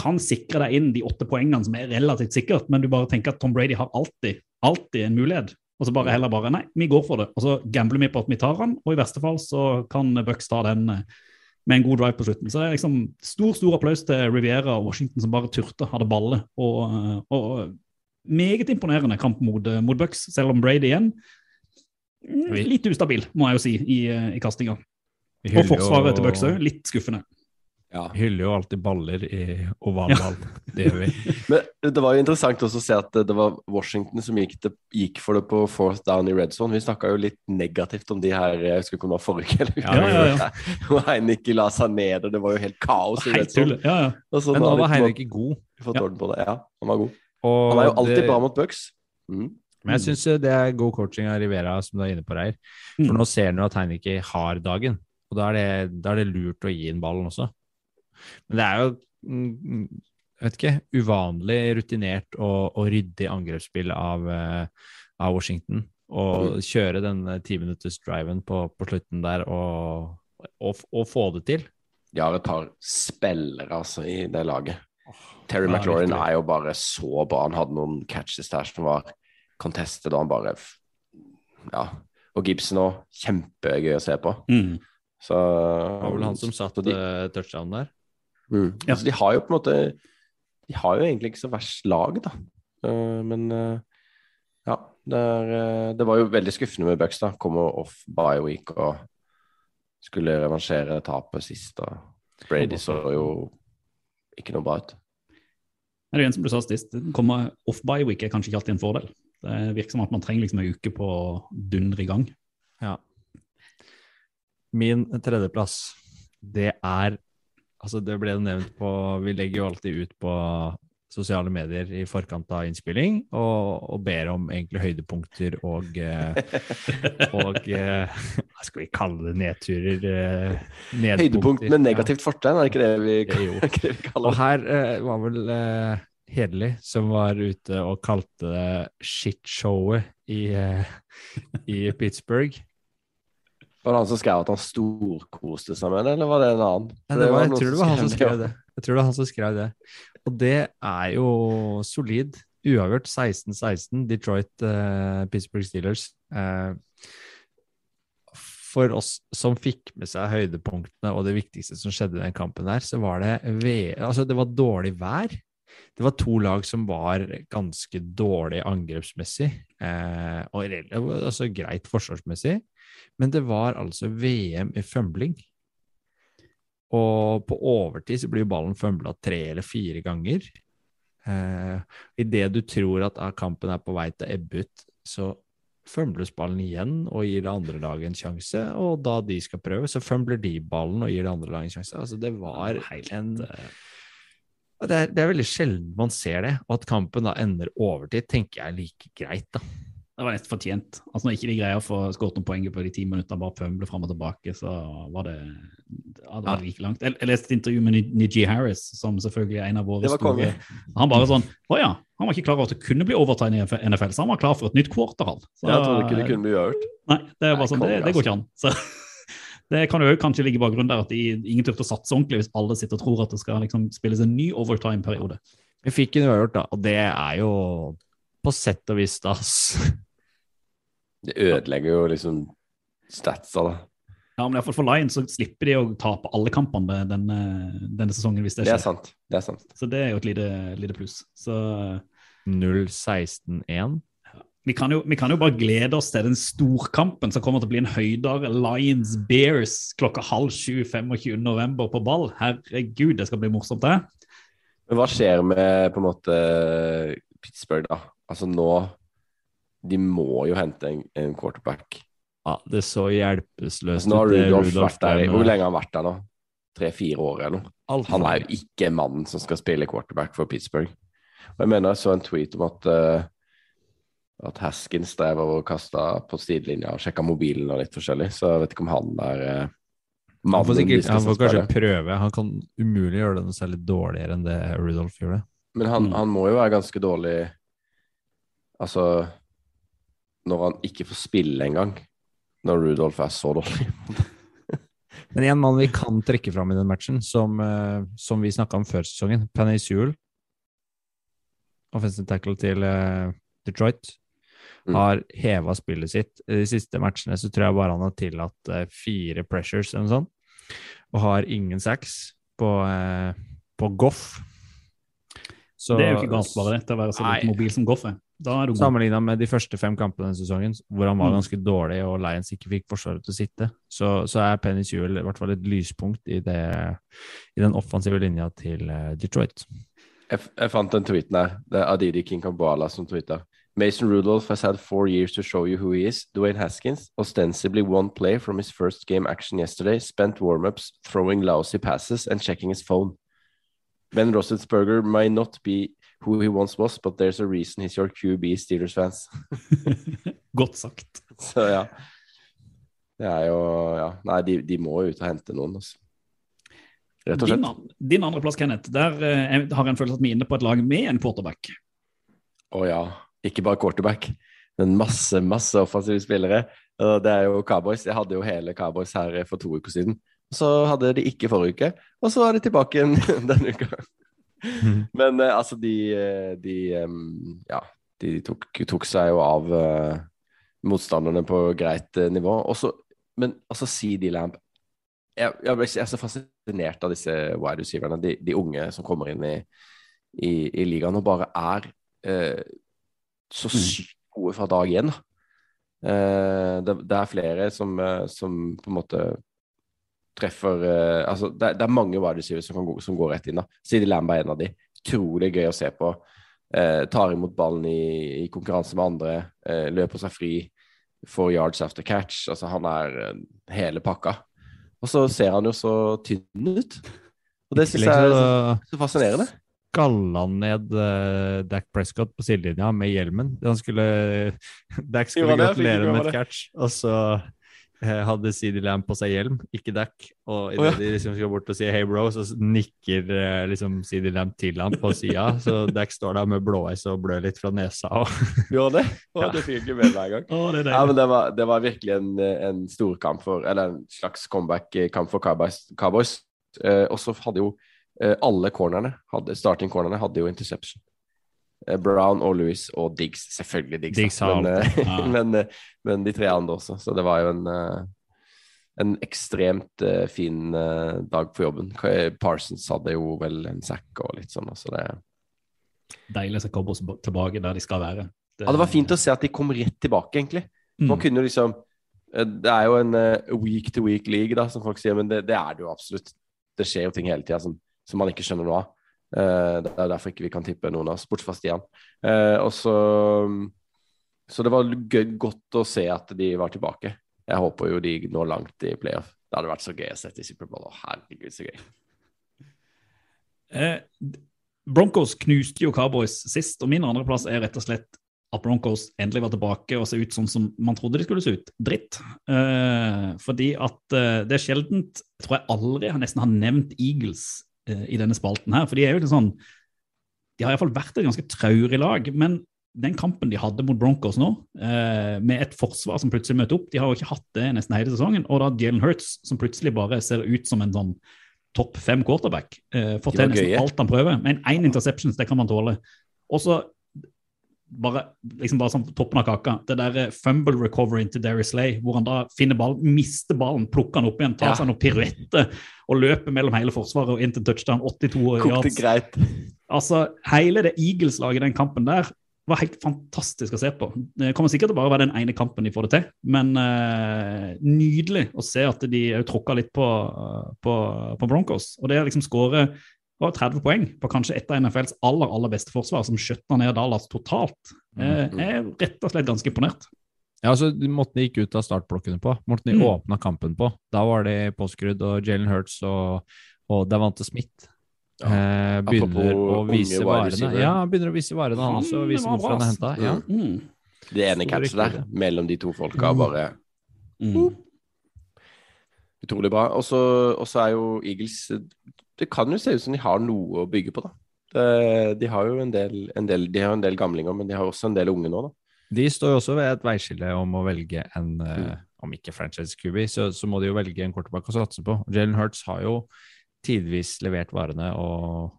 kan sikre deg inn de åtte poengene som er relativt sikkert, men du bare tenker at Tom Brady har alltid, alltid en mulighet. Og så bare heller bare Nei, vi går for det. Og så gambler vi på at vi tar han, og i verste fall så kan Bucks ta den eh, med en god drive på slutten. Så det er liksom stor, stor applaus til Riviera og Washington som bare turte, hadde balle. Og, eh, og meget imponerende kamp mot, eh, mot Bucks, selv om Brady igjen mm, litt ustabil, må jeg jo si, i, eh, i kastinga. Og forsvaret til Bucks òg, litt skuffende. Ja. Hyller jo alltid baller i ovalball. Det gjør vi. Men det var jo interessant også å se at det var Washington som gikk, det, gikk for det på fourth down i red zone. Vi snakka jo litt negativt om de her jeg husker ikke om det var forrige eller Ja, ja, ja. Og Heineke la seg ned, og det var jo helt kaos i red zone. Ja, ja. Men nå var Heinrich god. fått Ja. orden på det. Ja, han var god. Og Han er jo alltid det- bra mot Bucks. Mm. Men jeg syns det er god coaching av Rivera, som du er inne på, Reir. For Mm. nå ser han jo at Heineke har dagen, og da er, det, da er det lurt å gi inn ballen også. Men det er jo mm, jeg vet ikke, uvanlig rutinert og, og ryddig angrepsspill av, eh, av Washington. Å kjøre den timinuttersdriven på, på slutten der og, og, og få det til. De har et par spillere altså, i det laget. Terry ja, McLaurin virkelig. er jo bare så bra. Han hadde noen catches der som var contested, og han bare Ja. Og Gibson òg. Kjempegøy å se på. Mm. Så Det var vel han som satte de, touchdown der. mm. Ja. altså, de har jo på en måte De har jo egentlig ikke så verst lag, da. Uh, men uh, ja. Det, er, eh, det var jo veldig skuffende med Bucks, da. Kommer off bye week og skulle revansjere tapet sist. Og Brady så jo ikke noe bra ut. Det er en som du sa sist, komme off by week er kanskje ikke alltid en fordel. Det virker som at man trenger liksom en uke på å dundre i gang. Ja. Min tredjeplass, det er Altså, det ble nevnt på Vi legger jo alltid ut på sosiale medier i forkant av innspilling og, og ber om egentlig høydepunkter og eh, Og eh, skal vi kalle det? Nedturer? Eh. Høydepunkt med negativt fortegn, er ikke det vi, det vi Og kaller det? her eh, var vel eh, Hedelig som var ute og kalte det shitshowet i, i Pittsburgh. Var det han som skrev at han storkoste seg med det, eller var det en annen? Nei, det var, jeg tror det var han som skrev det. Jeg tror det var han som skrev det. Og det er jo solid. Uavgjort 16-16, Detroit uh, Pittsburgh Steelers. Uh, for oss som fikk med seg høydepunktene og det viktigste som skjedde i den kampen der, så var det Altså, det var dårlig vær. Det var to lag som var ganske dårlig angrepsmessig, eh, og altså greit forsvarsmessig. Men det var altså VM i fømling. Og på overtid så blir ballen fømla tre eller fire ganger. Eh, Idet du tror at kampen er på vei til å ebbe ut, så fømles ballen igjen og gir det andre laget en sjanse. Og da de skal prøve, så fømler de ballen og gir det andre laget en sjanse. Altså, det var en det er, det er veldig sjelden man ser det. Og at kampen da ender overtid, tenker jeg er like greit, da. Det var nesten fortjent. Altså Når ikke de greier å få skåret noen poeng på de ti minuttene, bare pømle fram og tilbake, så var det, ja, det var like langt. Jeg, jeg leste et intervju med Niji Harris, som selvfølgelig er en av våre store. Han bare sånn Å ja, han var ikke klar over at det kunne bli overtegnet i NFL, så han var klar for et nytt kvartal. Så, Jeg trodde ikke det kunne bli gjort. Nei, det Nei, sånn, det, det går ikke an. Så, det kan jo kanskje ligge i bakgrunnen der at de, ingen turte å satse ordentlig hvis alle sitter og tror at det skal liksom spilles en ny overtime-periode. Vi fikk en uavgjort, da, og det er jo på sett og vis stas. Det ødelegger jo liksom statsa, da. Ja, men i hvert fall for Lions så slipper de å tape alle kampene denne, denne sesongen hvis det Det er skjer. sant. Det er sant. Så det er jo et lite, lite pluss. Så 0-16-1. vi kan, jo, vi kan jo bare glede oss til den storkampen som kommer til å bli en høydere Lions Bears klokka halv sju 25. november på ball. Herregud, det skal bli morsomt, det. Men hva skjer med på en måte Pittsburgh, da? Altså nå De må jo hente en, en quarterback. Ja, det er så hjelpeløst Altså, nå har Rudolf, Rudolf, vært der i Hvor lenge har han vært der nå? Tre-fire år eller noe? Han er jo ikke mannen som skal spille quarterback for Pittsburgh. Og jeg mener jeg så en tweet om at uh, at Haskins drev og kasta på sidelinja og sjekka mobilen og litt forskjellig, så jeg vet ikke om han er uh, Han får, mannen de sikkert, skal han får kanskje prøve. Han kan umulig gjøre det noe særlig dårligere enn det Rudolf gjorde. Men han, Mm. han må jo være ganske dårlig Altså Når han ikke får spille engang. Når Rudolf er så dårlig. Men en mann vi kan trekke fram i den matchen, som, eh, som vi snakka om før sesongen, Panay Sewell, offensive tackle til eh, Detroit, Mm. har heva spillet sitt. I de siste matchene så tror jeg bare han har tillatt eh, fire pressures eller noe sånt, og har ingen sacks på, på Goff. Så- det er jo ikke ganske bare det, til å være så litt mobil som Goff er. Er. Sammenligna med de første fem kampene denne sesongen, hvor han var Mm. ganske dårlig og Lions ikke fikk forsvaret til å sitte, så, så er Penny Sewell i hvert fall et lyspunkt i, det, i den offensive linja til eh, Detroit. Jeg, jeg fant den tweeten her. Det er Adidi Kinkambala som tweeta. Mason Rudolph has had four years to show you who he is. Dwayne Haskins, ostensibly one play from his first game action yesterday, spent warm-ups throwing lousy passes and checking his phone. Ben Rossetsberger may not be who he once was, but there's a reason he's your QB, Steelers fans. Godt sagt. Så ja. Det er jo Ja. Nei, de, de må jo ut og hente noen, altså. Rett og slett. Din, din andreplass, Kenneth, der eh, har jeg en følelse at vi er inne på et lag med en quarterback. Å ja. Ikke bare quarterback, men masse, masse offensive spillere. Det er jo Cowboys. Jeg hadde jo hele Cowboys her for to uker siden. Så hadde de ikke forrige uke, og så er de tilbake igjen denne uka. Men uh, altså, de, eh, de um, Ja, de tok, tok seg jo av uh, motstanderne på greit uh, nivå. Også, men altså, CD Lamp jeg, jeg, jeg er så fascinert av disse wide receiverne, de, de unge som kommer inn i, i, i ligaen og bare er så sykt gode fra dag én. det, det er flere som, som på en måte treffer uh, altså det, det er mange wide receivers som, gå, som går rett inn. da. Sidi Lamb er en av de. Utrolig gøy å se på. Uh, tar imot ballen i, i konkurranse med andre, Uh, løper seg fri, får yards after catch. Altså Han er hele pakka. Og så ser han jo så tynn ut. Og det syns jeg er så, så fascinerende. skalla ned uh, Dac Prescott på sidelinja med hjelmen. Han skulle, Dak skulle gratulere med et catch, og så hadde CD Lamb på seg hjelm, ikke dekk. Og idet oh, ja. de liksom skal bort og si 'hey, bro', så nikker eh, liksom CD Lamb til ham på sida. Så Dac står der med blåveis og blør litt fra nesa. Og Gjorde det? Å, Ja. Det fikk ikke med hver gang. Oh, det Ja, men det var, det var virkelig en, en storkamp for Eller en slags comeback-kamp for Cowboys. Cowboys. Eh, og så hadde jo eh, alle cornerne, hadde, starting cornerne hadde jo interception. Eh, Brown og Louis og Diggs. Selvfølgelig Diggs, Diggs men, eh, ja. men, eh, men de tre andre også. Så det var jo en, en ekstremt fin dag på jobben. Parsons hadde jo vel en sack og litt sånn. Så det, Deilig å komme tilbake der de skal være. ja, det var fint å se at de kom rett tilbake, egentlig. Man Mm. kunne liksom Det er jo en week to week league, da, som folk sier, men det, det er det jo absolutt. Det skjer jo ting hele tida som, som man ikke skjønner noe av. Eh, det er derfor ikke vi kan tippe noen av oss, bortsett fra Stian. Eh, og så Så det var gøy, godt å se at de var tilbake. Jeg håper jo de når langt i playoff. Det hadde vært så gøy å sette i Superbowl. Herregud, så gøy. Eh, Broncos knuste jo Cowboys sist, og min andreplass er rett og slett at Broncos endelig var tilbake og så ut sånn som man trodde de skulle se ut. Dritt. Eh, fordi at eh, det er sjeldent Jeg tror jeg aldri har nesten har nevnt Eagles i denne spalten her. For de er jo litt sånn De har iallfall vært et ganske traurig lag. Men den kampen de hadde mot Broncos nå, eh, med et forsvar som plutselig møter opp De har jo ikke hatt det nesten hele sesongen. Og da Jalen Hurts, som plutselig bare ser ut som en sånn topp fem quarterback. Eh, får til nesten alt han prøver. Men én interceptions, det kan man tåle. Og så bare, liksom bare sånn på toppen av kaka, det der eh, fumble recovery til Darius Slay, hvor han da finner ballen, mister ballen, plukker han opp igjen, tar Ja. seg noen piruetter og løper mellom hele forsvaret og inn til touchdown. 82 Kokte yards. greit. Altså, hele det Eagles-laget i den kampen der var helt fantastisk å se på. Det kommer sikkert til å bare være den ene kampen de får det til, men uh, nydelig å se at de òg tråkka litt på, på, på Broncos. Og det å liksom skåre var 30 poeng på kanskje et av NFLs aller aller beste forsvar, som skjøtta ned Dallas totalt. Eh, Jeg er rett og slett ganske imponert. Ja, altså Måten de gikk ut av startblokkene på, måten de Mm. åpna kampen på, da var det påskrudd og Jalen Hurts og, og Davante Smith. Ja. Eh, begynner Apropos å vise varene. Ja, begynner å vise varene, han også. og Vise var hvorfor han er henta. Ja. Mm. Det ene catchet der mellom de to folka bare Mm. utrolig bra. Og så er jo Eagles Det kan jo se ut som de har noe å bygge på, da. Det, de har jo en del, en del De har en del gamlinger, men de har også en del unge nå, da. De står jo også ved et veiskille om å velge en Mm. eh, Om ikke franchise QB, så, så må de jo velge en quarterback å satse på. Jalen Hurts har jo tidvis levert varene, og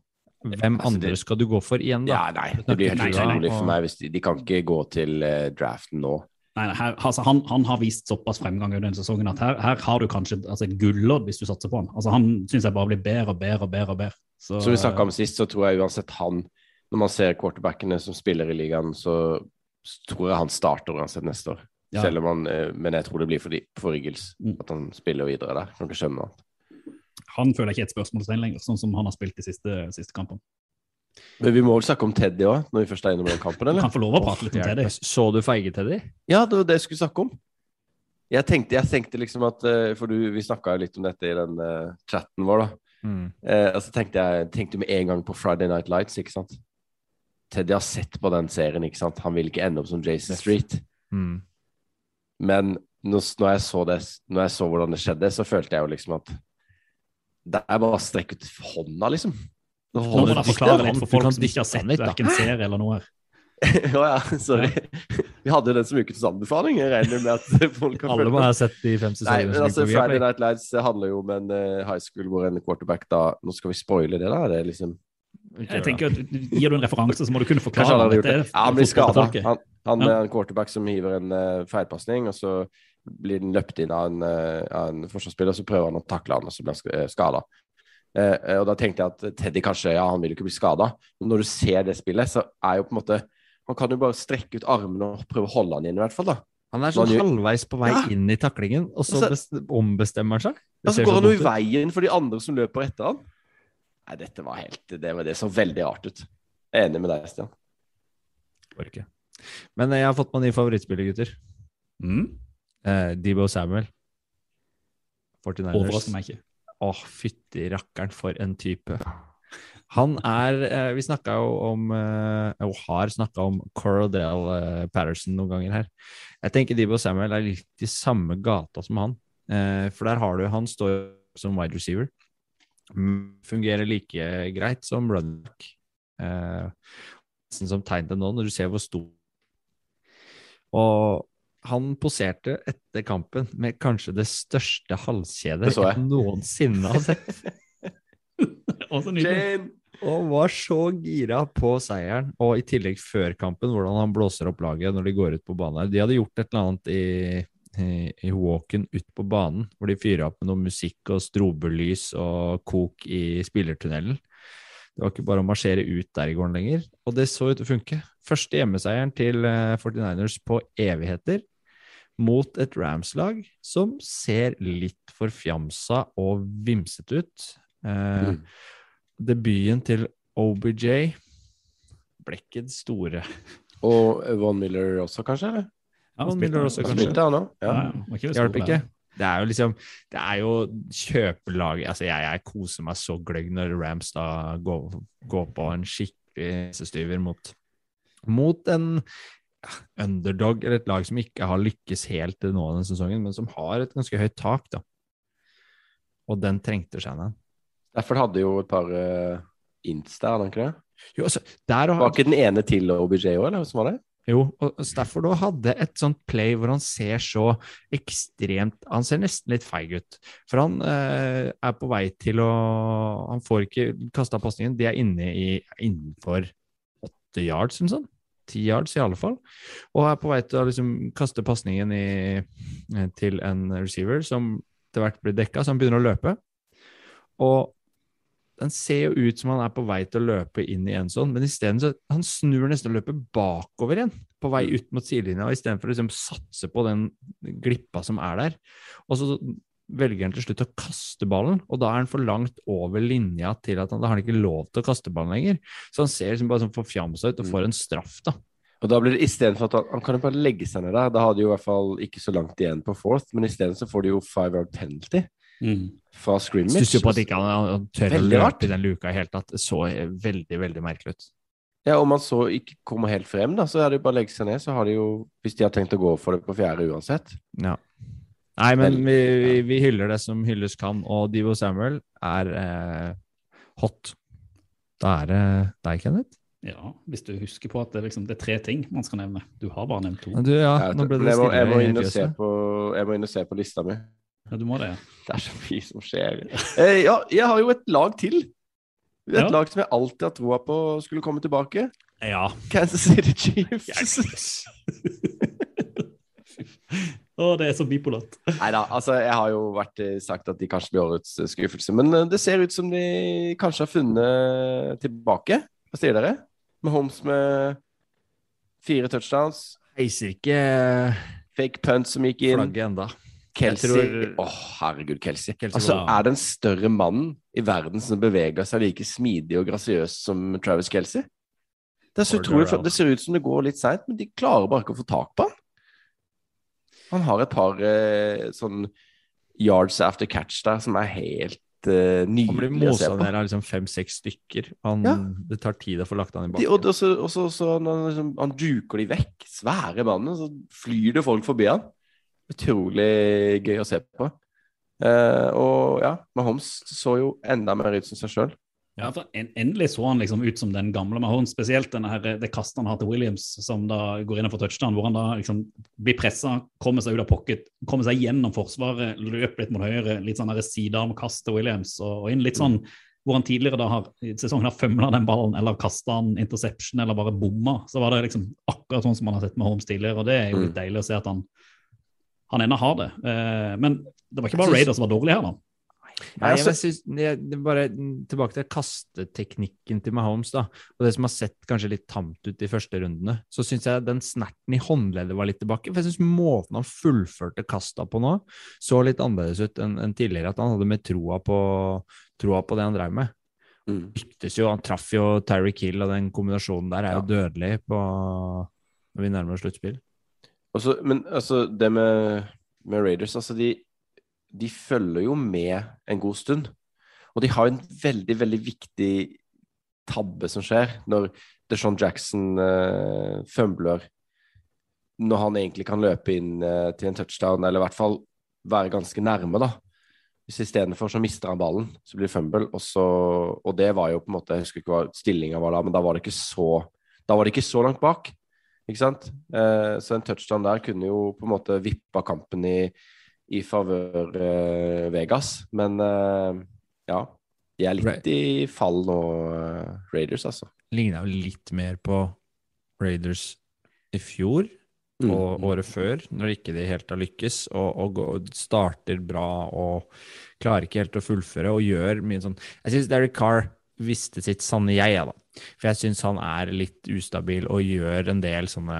hvem altså, andre skal du gå for igjen, da? Ja, nei, det blir helt utrolig for meg hvis de, de kan ikke gå til uh, draften nå. Nei, her, altså, han, han har vist såpass fremgang i denne sesongen at her, her har du kanskje altså, et gullodd hvis du satser på han. Altså, han syns jeg bare blir bedre og bedre og bedre. og bedre. Så, Som vi snakka om sist, så tror jeg uansett han Når man ser quarterbackene som spiller i ligaen, så tror jeg han starter uansett neste år. Ja. Selv om han eh, Men jeg tror det blir for, de, for Eagles Mm. at han spiller videre der. Kan ikke skjønne annet. Han føler jeg ikke er et spørsmålstegn lenger, sånn som han har spilt de siste, siste kampene. Men vi må vel snakke om Teddy òg, når vi først er innom den kampen, Du eller? kan få lov å prate litt om Teddy. Så du feige-Teddy? Ja, det var det jeg skulle snakke om. Jeg tenkte, jeg tenkte liksom at eh, For du, vi snakka litt om dette i den uh, chatten vår, da. Mm. Eh, og så tenkte jeg tenkte med en gang på Friday Night Lights, ikke sant. Teddy har sett på den serien, ikke sant. Han vil ikke ende opp som Jason Street. Mm. Men når, når, jeg så det, når jeg så hvordan det skjedde, så følte jeg jo liksom at Det er bare å strekke ut hånda, liksom. Nå må du forklare litt for folk som ikke har sett verken serie eller noe. Å ja, sorry. Vi hadde jo den som ukens anbefaling. Jeg regner med at folk har Alle må ha sett de fem Nei, sesongene men altså, Friday Night Lights handler jo om en eh, high school hvor en quarterback da Nå skal vi spoile det, da? Det er liksom Jeg tenker at Gir du en referanse, så må du kunne forklare. han det. Ja, han blir skada. Han, han er en quarterback som hiver en uh, feilpasning, og så blir den løpt inn av en, uh, av en forsvarsspiller, så prøver han å takle han, og så blir han skada. Og da tenkte jeg at Teddy kanskje ja, han vil jo ikke bli skada, men når du ser det spillet, så er jo på en måte Han kan jo bare strekke ut armene og prøve å holde han inn, i hvert fall. da. Han er sånn halvveis på vei Ja. inn i taklingen, og så Altså- ombestemmer han seg. Ja, Og så går han jo i veien for de andre som løper etter han. Nei, dette var helt Det, var, det så veldig rart ut. Jeg er enig med deg, Stian. Går ikke. Men eh, jeg har fått meg ny favorittspiller, gutter. Mm. Eh, Debo Samuel. 49ers. Overrasker meg ikke. Åh, fytti rakkeren, for en type. Han er eh, Vi snakka jo om eh, Og har snakka om Corodell eh, Patterson noen ganger her. Jeg tenker Debo Samuel er litt i samme gata som han. Eh, for der har du Han står som wide receiver. Fungerer like greit som runback. Eh, som tegn til nå, når du ser hvor stor Og han poserte etter kampen med kanskje det største halskjedet jeg. jeg noensinne har sett. Og var så gira på seieren, og i tillegg før kampen, hvordan han blåser opp laget når de går ut på banen. De hadde gjort et eller annet i, i, i walken ut på banen, hvor de fyrer opp med noe musikk og strobelys og kok i spillertunnelen. Det var ikke bare å marsjere ut der i gården lenger, og det så ut til å funke. Første hjemmeseieren til eh, 49ers på evigheter, mot et Rams-lag som ser litt forfjamsa og vimsete ut. Eh, Mm. Debuten til OBJ ble ikke den store. Og Von Miller også, kanskje? eller? Ja, Von Miller også, kanskje. spilte, han òg? Ja, Ja. ja, det Hjalp ikke. Det er jo liksom Det er jo kjøpelaget Altså, jeg, jeg koser meg så gløgg når Rams da går, går på en skikkelig sestyver mot Mot en underdog, eller et lag som ikke har lykkes helt til nå denne sesongen, men som har et ganske høyt tak, da. Og den trengte Shannon. Derfor hadde jo et par uh, insta, hadde han ikke det? Jo, altså, der og Var ikke den ene til OBJ òg, eller hvordan var det? Jo, og Stafford også hadde et sånt play hvor han ser så ekstremt Han ser nesten litt feig ut. For han eh, er på vei til å Han får ikke kasta pasningen. De er inne i, innenfor åtte yards, eller noe sånt. Ti yards, i alle fall. Og er på vei til å liksom kaste pasningen eh, til en receiver som etter hvert blir dekka, så han begynner å løpe. Og den ser jo ut som han er på vei til å løpe inn i en sånn, men isteden så han snur nesten og løper bakover igjen, på vei ut mot sidelinja, istedenfor å liksom satse på den glippa som er der. Og så velger han til slutt å kaste ballen, og da er han for langt over linja til at han, da har han ikke lov til å kaste ballen lenger. Så han ser liksom bare sånn forfjamsa ut og får en straff, da. Og da blir det istedenfor at han, han kan jo bare legge seg ned der, da har de jo i hvert fall ikke så langt igjen på fourth, men isteden så får de jo five out penalty Mm. fra scrimmage. Stusser på at ikke han, han tør å Veldig rart. løpe i den luka i hele tatt. Det så veldig, veldig merkelig ut. Ja, Om han så ikke kommer helt frem, da, så er det jo bare å legge seg ned. Så har de jo, hvis de har tenkt å gå for det på fjerde uansett. Ja. Nei, men vi, vi, vi hyller det som hylles kan, og Divo Samuel er eh, hot. Da er det deg, Kenneth. Ja, hvis du husker på at det, liksom, det er tre ting man skal nevne. Du har bare nevnt to. Du, ja, nå ble det jeg, må, jeg, må inn og se på, jeg må inn og se på lista mi. Ja, du må det, ja. Det er så mye som skjer. Eh, ja, jeg har jo et lag til. Et Ja. lag som jeg alltid har troa på skulle komme tilbake. Ja. Kansas City Chiefs. Å, det er så bipolart. Nei da, altså jeg har jo vært eh, sagt at de kanskje blir årets eh, skuffelse. Men eh, det ser ut som de kanskje har funnet tilbake. Hva sier dere? Med Holmes med fire touchdowns. Heiser ikke Fake punt som gikk inn. flagget enda. Kelsey. Åh, tror- herregud, Kelsey. Kelsey altså, var- er det en større mann i verden som beveger seg like smidig og grasiøs som Travis Kelsey? Det, er så utrolig, det ser ut som det går litt seint, men de klarer bare ikke å få tak på han. Han har et par eh, sånn yards after catch der som er helt eh, på Han blir mosa ned av liksom fem-seks stykker. Han, Ja. Det tar tid å få lagt han i bakken. og så, og så, så han, liksom, han duker de vekk. Svære mannen. Så flyr det folk forbi han. Utrolig gøy å se på. Eh, og ja, Mahomes så jo enda mer ut som seg sjøl. Ja, for en, Endelig så han liksom ut som den gamle Mahone, spesielt denne her, det kastet han har til Williams, som da går inn og får touchdown, hvor han da liksom blir pressa, kommer seg ut av pocket, kommer seg gjennom forsvaret, løper litt mot høyre, litt sånn sidearmkast til Williams, og, og inn litt sånn hvor han tidligere da har, i sesongen har fømla den ballen, eller kasta den interception, eller bare bomma, så var det liksom akkurat sånn som man har sett med Holmes tidligere, og det er jo litt deilig å se at han han ennå har det. Eh, men det var ikke bare Raiders som var dårlige her, da. Nei, altså- jeg synes, er bare Tilbake til kasteteknikken til Mahomes, da, og det som har sett kanskje litt tamt ut de første rundene. Så syns jeg den snerten i håndleddet var litt tilbake. For jeg synes måten han fullførte kasta på nå, så litt annerledes ut enn en tidligere. At han hadde mer troa på, troa på det han drev med. Mm. Lyktes jo, han traff jo Terry Kill, og den kombinasjonen der er jo dødelig på når vi nærmer oss sluttspill. Men altså, det med, med Raiders altså de, de følger jo med en god stund. Og de har en veldig, veldig viktig tabbe som skjer når DeShaun Jackson uh, fumbler når han egentlig kan løpe inn uh, til en touchdown, eller i hvert fall være ganske nærme, da. Hvis Istedenfor så mister han ballen, så blir det fumble. Og, så, og det var jo på en måte Jeg husker ikke hva stillinga var da, men da var det ikke så Da var det ikke så langt bak. Ikke sant? Uh, så en touchdown der kunne jo på en måte vippa kampen i, i favør uh, Vegas. Men uh, ja, de er litt Right. i fall nå, eh, Raiders, altså. Ligna jo litt mer på Raiders i fjor Mm. og året før, når ikke de helt har lykkes, og, og, og, starter bra og klarer ikke helt å fullføre og gjør mye sånn Jeg syns Derek Carr visste sitt sanne jeg, da. For jeg syns han er litt ustabil og gjør en del sånne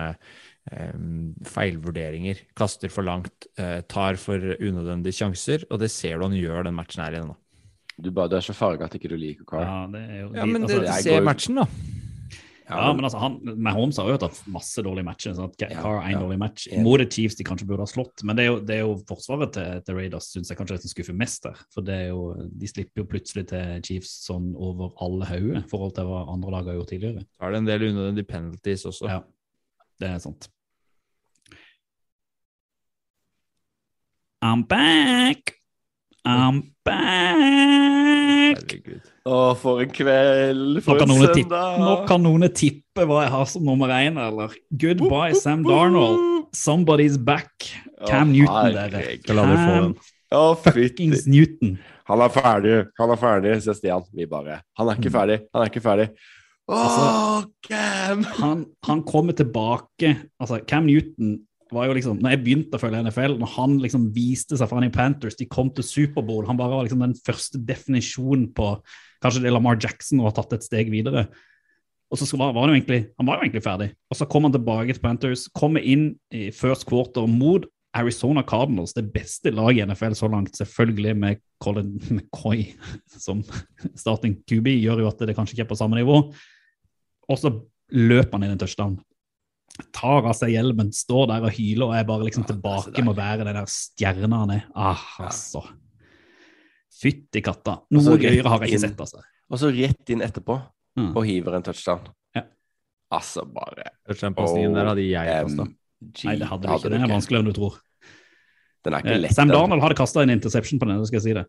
feilvurderinger. Kaster for langt, eh, tar for unødvendige sjanser, og det ser du han gjør den matchen her igjen. da. Du, bare, du er så farga at ikke du liker Carl. Ja, det er jo, Ja, men altså, det, se går- matchen, da. Ja, men altså, han, Mahomes har jo hatt masse dårlige matcher. sånn at Carr er en ja. dårlig match. Mot et Chiefs de kanskje burde ha slått, men det er jo, det er jo forsvaret til, til Raiders synes jeg kanskje er skuffer mest der. For det er jo, de slipper jo plutselig til Chiefs sånn over alle hauger i forhold til hva andre lag har gjort tidligere. Da er det en del unødvendige penalties også. Ja, det er sant. I'm back! I'm back! Herregud. Å, for en kveld! For en søndag! tippe, nå kan noen tippe hva jeg har som nummer én, eller? Goodbye, Sam Darnold. Somebody's back. Cam Å, Newton, dere. Cam. Å, fuckings Newton. Han er ferdig, han er ferdig, sier Stian. Vi bare Han er ikke Mm. ferdig, han er ikke ferdig. Å, Altså- Cam! Han, han kommer tilbake Altså, Cam Newton var jo liksom Når jeg begynte å følge NFL, når han liksom viste seg for han i Panthers, de kom til Superbowl, han bare var liksom den første definisjonen på Kanskje det Lamar Jackson og har tatt et steg videre. Og så var, var han, jo egentlig, han var jo egentlig ferdig. Og så kom han tilbake til Panthers, kommer inn i first quarter mot Arizona Cardinals, det beste laget i NFL så langt, selvfølgelig med Colin McCoy som starting QB, gjør jo at det kanskje ikke er på samme nivå. Og så løper han inn en touchdown. Tar av seg hjelmen, står der og hyler og er bare liksom Ja, er så tilbake med å være den der stjerna han er. Ah, altså. Fytti katta. Noe gøyere har jeg ikke sett, altså. Og så rett inn etterpå Mm. og hiver en touchdown. Ja. Altså, bare Touchdown-pasningen der hadde jeg kasta. Nei, det hadde du ikke. Den er vanskeligere enn du tror. Den er ikke Eh, lett. Sam. Darnold hadde kasta en interception på den, skal jeg si det.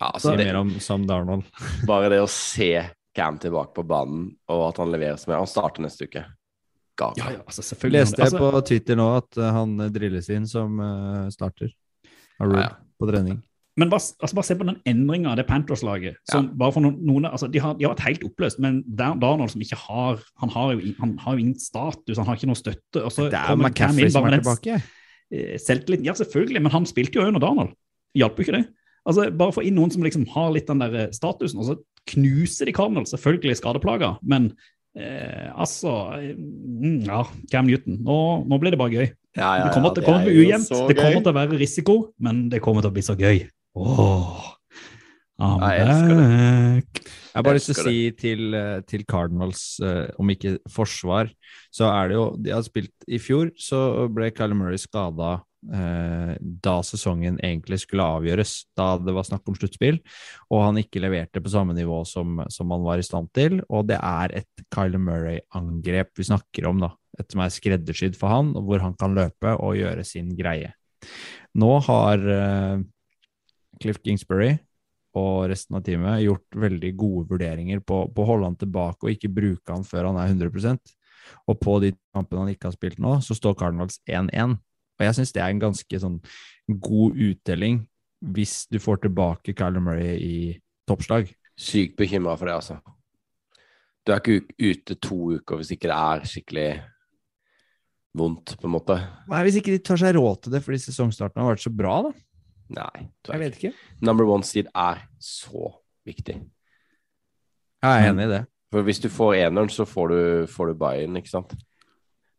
Ja, altså, det, mer om Sam Darnold. bare det å se Cam tilbake på banen, og at han leverer som Han starter neste uke. Ga. Ja, ja, altså selvfølgelig. Leste jeg altså, på Twitter nå at eh, han eh, drilles inn som eh, starter. Av Rude Ja, ja. på trening. Men bare, altså bare se på den endringa av det Panthers-laget. som bare for noen, noen altså de, har, de har vært helt oppløst, men Dar- Darnold som ikke har Han har jo, han har jo ingen status, han har ikke noe støtte. og så Det er McCaffrey som er tilbake. selvtilliten. Ja, selvfølgelig, men han spilte jo under Darnold. Hjalp jo ikke det. Altså, Bare få inn noen som liksom har litt den der statusen, og så knuser de Cardinal. Selvfølgelig skadeplager, men eh, altså mm, Ja, Cam Newton. Nå, nå blir det bare gøy. Ja, ja, det kommer, ja, til, det kommer er til å bli ujevnt, det kommer til å være risiko, men det kommer til å bli så gøy. Åh, Jeg elsker det. Jeg har bare lyst til å si til, eh, til Cardinals, eh, om ikke forsvar, så er det jo De har spilt i fjor, så ble Kyle Murray skada eh, da sesongen egentlig skulle avgjøres, da det var snakk om sluttspill, og han ikke leverte på samme nivå som, som han var i stand til. Og det er et Kyler Murray-angrep vi snakker om, da. Et som er skreddersydd for han, hvor han kan løpe og gjøre sin greie. Nå har eh, Cliff Kingsbury og resten av teamet gjort veldig gode vurderinger på, på å holde han tilbake og ikke bruke han før han er 100% Og på de kampene han ikke har spilt nå, så står Cardinals 1-1. Og jeg syns det er en ganske sånn god uttelling hvis du får tilbake Kyler Murray i toppslag. Sykt bekymra for det, altså. Du er ikke ute to uker hvis ikke det er skikkelig vondt, på en måte. Nei, Hvis ikke de tar seg råd til det fordi sesongstarten har vært så bra, da. Nei. Jeg vet ikke. Number one seed er så viktig. Jeg er enig i det. For hvis du får eneren, så får du, får du buy-in, ikke sant?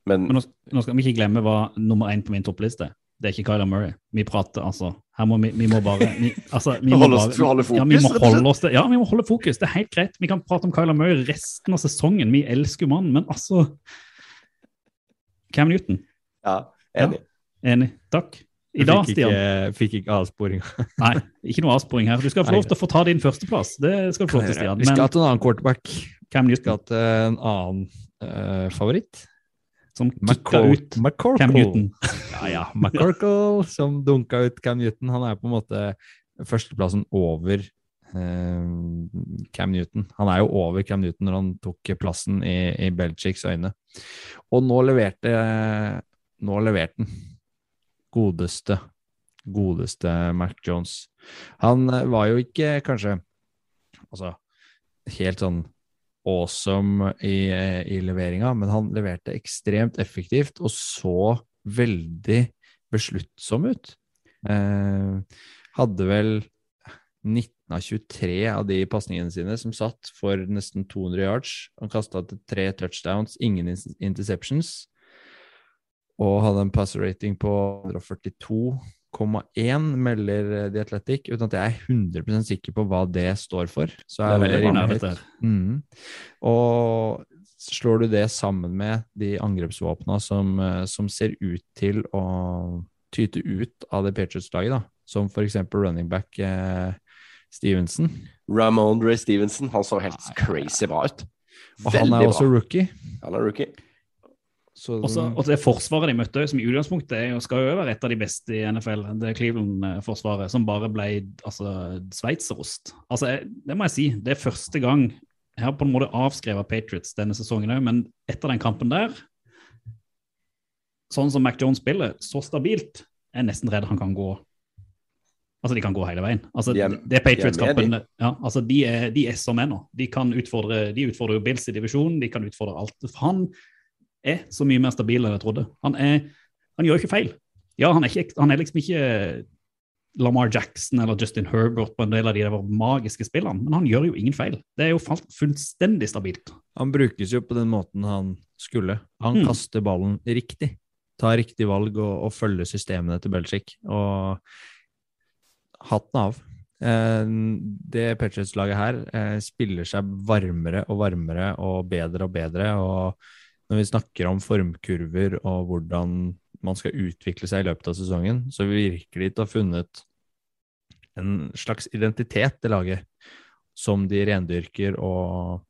Men Men nå, nå skal vi ikke glemme hva nummer én på min toppliste. Det er ikke Kyler Murray. Vi prater altså Her må vi, vi må bare vi, altså, vi må Holde oss- bare- holde fokus, Ja, vi må holde oss til, ja, vi må holde fokus. Det er helt greit. Vi kan prate om Kyler Murray resten av sesongen. Vi elsker mannen, men altså Cam Newton. ja, enig. Enig. Takk. I dag, Stian. ikke, fikk ikke avsporinga. Nei, ikke noe avsporing her. Du skal få lov til å få ta din førsteplass. Det skal du få lov til, Stian. Vi skal Men til en annen quarterback. Cam Newton. Vi skal til en annen uh, favoritt. Som kicka ut McCorkle. Cam Newton. Ja, ja. McCorkle som dunka ut Cam Newton. Han er på en måte førsteplassen over eh, Cam Newton. Han er jo over Cam Newton når han tok plassen i, i Belichicks øyne. Og nå leverte Nå leverte han. Godeste, godeste Mac Jones. Han eh, var jo ikke kanskje Altså helt sånn awesome i, i leveringa, men han leverte ekstremt effektivt og så veldig besluttsom ut. Eh, hadde vel 19 av 23 av de pasningene sine som satt for nesten 200 yards. Han kasta til tre touchdowns, ingen interceptions, og hadde en passer rating på 142,1, melder eh, The Athletic, uten at jeg er 100 sikker på hva det står for. Så Det er er veldig det rimelig høyt. Mm. Og slår du det sammen med de angrepsvåpna som, eh, som ser ut til å tyte ut av det Patriots-laget, da, som for eksempel running back eh, Stevenson. Ramondre Stevenson, han så helt crazy bra ut. Og han Veldig er også bra. rookie. Han er rookie. Så Også, og det forsvaret de møtte, som i utgangspunktet er skal jo være et av de beste i NFL, det Cleveland-forsvaret, som bare ble altså, sveitserost. Altså, jeg- det må jeg si. Det er første gang Jeg har på en måte avskrevet Patriots denne sesongen òg, men etter den kampen der Sånn som Mac Jones spiller, så stabilt, er jeg nesten redd han kan gå Altså, de kan gå hele veien. Altså, De er- det er Patriots-kampen De. ja, altså, de, er, de er som er nå. De kan utfordre De utfordrer Bills i divisjonen, de kan utfordre alt. Han er så mye mer stabil enn jeg trodde. Han, er, han gjør ikke feil. Ja, han er, ikke, han er liksom ikke Lamar Jackson eller Justin Herbert på en del av de der magiske spillene, men han gjør jo ingen feil. Det er jo fullstendig stabilt. Han brukes jo på den måten han skulle. Han Mm. kaster ballen riktig. Tar riktig valg og, og følger systemene til Belichick. Og hatten av. Eh, Det Patriots-laget her eh, spiller seg varmere og varmere og bedre og bedre. Og når vi snakker om formkurver og hvordan man skal utvikle seg i løpet av sesongen, så virker de til å ha funnet en slags identitet til laget som de rendyrker og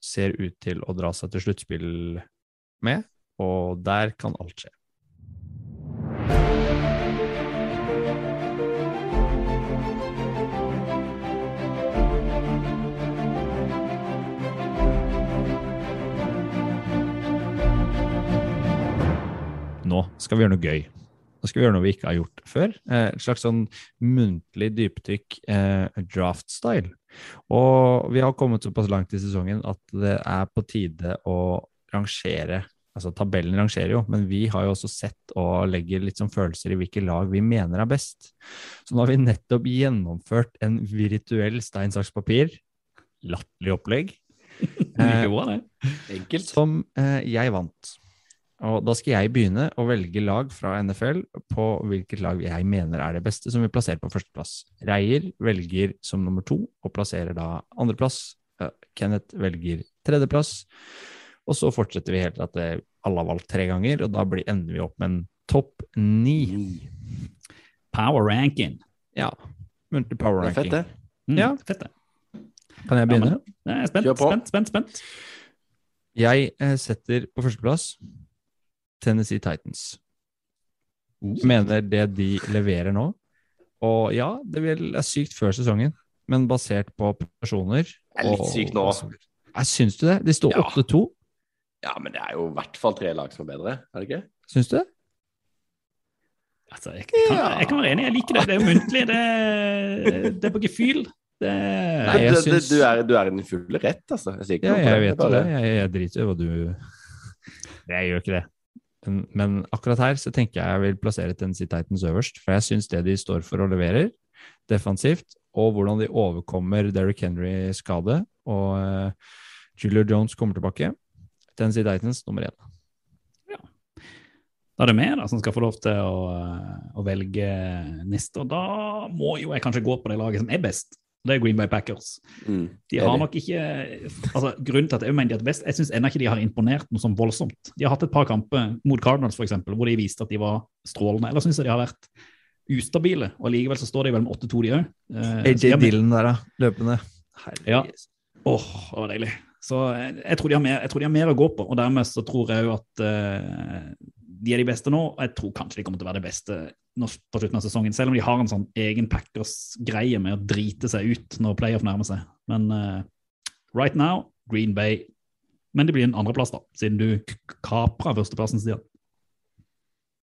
ser ut til å dra seg til sluttspill med, og der kan alt skje. Nå skal vi gjøre noe gøy. Nå skal vi gjøre noe vi ikke har gjort før. Eh, Et slags sånn muntlig dypdykk eh, draft-style. Og vi har kommet såpass langt i sesongen at det er på tide å rangere. Altså tabellen rangerer jo, men vi har jo også sett og legger litt sånn følelser i hvilke lag vi mener er best. Så nå har vi nettopp gjennomført en virtuell stein, saks, papir. Latterlig opplegg. Like bra, det. Enkelt. Som eh, jeg vant. Og da skal jeg begynne å velge lag fra NFL på hvilket lag jeg mener er det beste, som vi plasserer på førsteplass. Reier velger som nummer to og plasserer da andreplass. Kenneth velger tredjeplass. Og så fortsetter vi helt til at alle har valgt tre ganger, og da blir, ender vi opp med en topp ni. Power ranking. Ja. Muntlig power Det er fett, ranking. det. Mm, Ja. Fett, det. Kan jeg begynne? Ja, men- Jeg er spent, spent, spent, spent. Jeg eh, setter på førsteplass Tennessee Titans. Jeg mener det de leverer nå. Og ja, det er sykt før sesongen, men basert på personer Det er litt og- sykt nå. Jeg syns du det? De står Ja. 8-2. Ja, men det er jo i hvert fall tre lag som er bedre, er det ikke? Syns du det? Altså, jeg, kan, jeg kan være enig, jeg liker det. Det er jo muntlig, det, det er på gefühl. Det, Nei, jeg du, syns- du, er, du er i din fulle rett, altså. Jeg sier ikke Ja, noe jeg vet det. Jeg, jeg driter i hva du Jeg gjør ikke det. Men, akkurat her så tenker jeg jeg vil plassere Tennessee Titans øverst, for jeg syns det de står for og leverer defensivt, og hvordan de overkommer Derrick Henry skade, og uh, Julio Jones kommer tilbake. Tennessee Titans nummer én. Da er det meg da, som skal få lov til å, å velge neste, og da må jo jeg kanskje gå på det laget som er best. Det er Green Bay Packers. Mm, De har nok ikke altså Grunnen til at jeg mener de er best, jeg syns ennå ikke de har imponert noe sånn voldsomt. De har hatt et par kamper mot Cardinals, for eksempel, hvor de viste at de var strålende. Eller syns jeg de har vært ustabile, og likevel så står de vel med 8-2, de òg. AJ Dillon der, da. Løpende. Ja. Herregud. Åh, det var deilig. Så jeg, jeg, tror de har mer, jeg tror de har mer å gå på, og dermed så tror jeg jo at eh, de er de beste nå, og jeg tror kanskje de kommer til å være det beste på slutten av sesongen, selv om de har en sånn egen Packers-greie med å drite seg ut når playoff nærmer seg. Men uh, right now, Green Bay. Men det blir en andreplass, da, siden du kapra førsteplassen, Stian.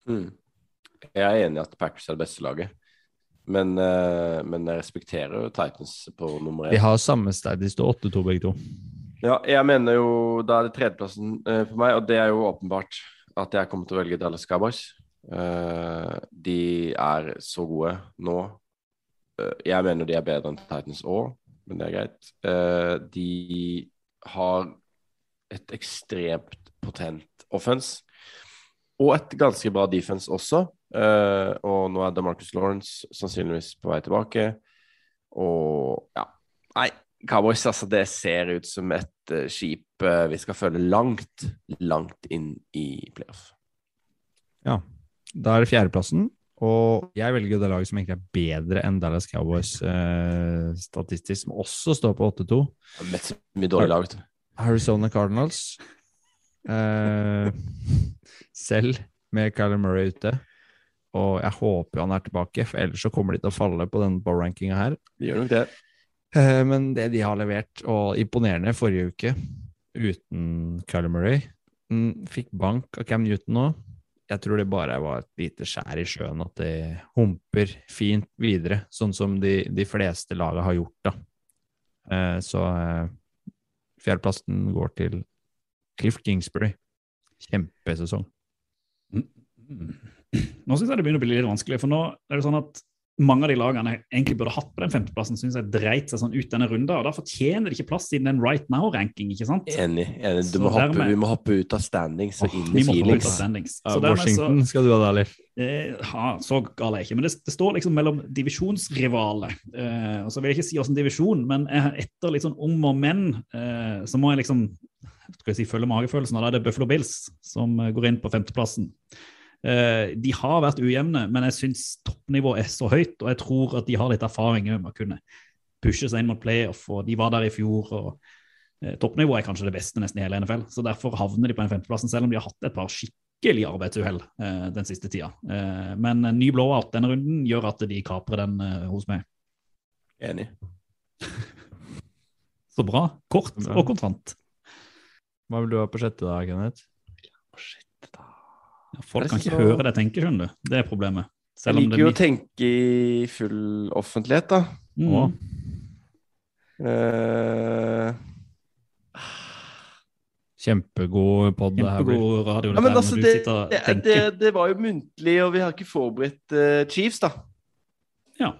Mm. Jeg er enig i at Packers er det beste laget, men, uh, men jeg respekterer jo Titans på nummer De én. har samme sted, de står 8-2 begge to. Ja, jeg mener jo da er det tredjeplassen uh, for meg, og det er jo åpenbart at jeg kommer til å velge Dallas Cowboys. Uh, de er så gode nå. Uh, jeg mener de er bedre enn Titans òg, men det er greit. Uh, de har et ekstremt potent offense. Og et ganske bra defense også. Og nå er DeMarcus Lawrence sannsynligvis på vei tilbake. Og ja. Nei, Cowboys, altså, det ser ut som et eh, skip eh, vi skal følge langt, langt inn i playoff. Ja. Da er det fjerdeplassen. Og jeg velger det laget som egentlig er bedre enn Dallas Cowboys eh, statistisk, som også står på 8-2. Mye dårlig lag, vet du. Arizona Cardinals. Eh, selv med Kyler Murray ute. Og jeg håper han er tilbake, for ellers så kommer de til å falle på denne power-rankinga her. Vi gjør nok det. Eh, men det de har levert, og imponerende forrige uke, uten Kyler Murray mm, Fikk bank av Cam Newton nå. Jeg tror det bare var et lite skjær i sjøen, at det humper fint videre, sånn som de, de fleste laga har gjort, da. Eh, så eh, fjerdeplassen går til Cliff Kingsbury. Kjempesesong. Nå syns jeg det begynner å bli litt vanskelig, for nå er det sånn at mange av de lagene jeg egentlig burde hatt på den femteplassen, syns jeg dreit seg sånn ut denne runda, og da fortjener de ikke plass i den right now-ranking, ikke sant? Enig. enig. Du må hoppe, dermed- vi må hoppe ut av standings og inn i feelings. standings. Så dermed så- Washington skal du ha det, Leif. Eh, ja, så gal er jeg ikke. Men det, det står liksom mellom divisjonsrivaler. Eh, og så vil jeg ikke si åssen divisjon, men etter litt sånn om og men, eh, så må jeg liksom skal jeg si, følge magefølelsen. Og da er det Buffalo Bills som eh, går inn på femteplassen. Eh, de har vært ujevne, men jeg syns toppnivået er så høyt, og jeg tror at de har litt erfaring med å kunne pushe seg inn mot playoff. og De var der i fjor. og eh, Toppnivået er kanskje det beste nesten i hele NFL, så derfor havner de på den femteplassen, selv om de har hatt et par skikkelig arbeidsuhell eh, den siste tida. Eh, men en ny blowout denne runden gjør at de kaprer den eh, hos meg. Enig. Så bra. Kort og kontant. Hva vil du ha på sjette da, Kenneth? Ja, folk kan ikke så... høre det jeg tenker, skjønner du. Det er problemet. Jeg Selv om liker jo å tenke i full offentlighet, da. Mm. Eh, Kjempegod pod det her blir. Kjempegod radio ja, men altså, det, det, det, det var jo muntlig, og vi har ikke forberedt uh, Chiefs, da. Ja.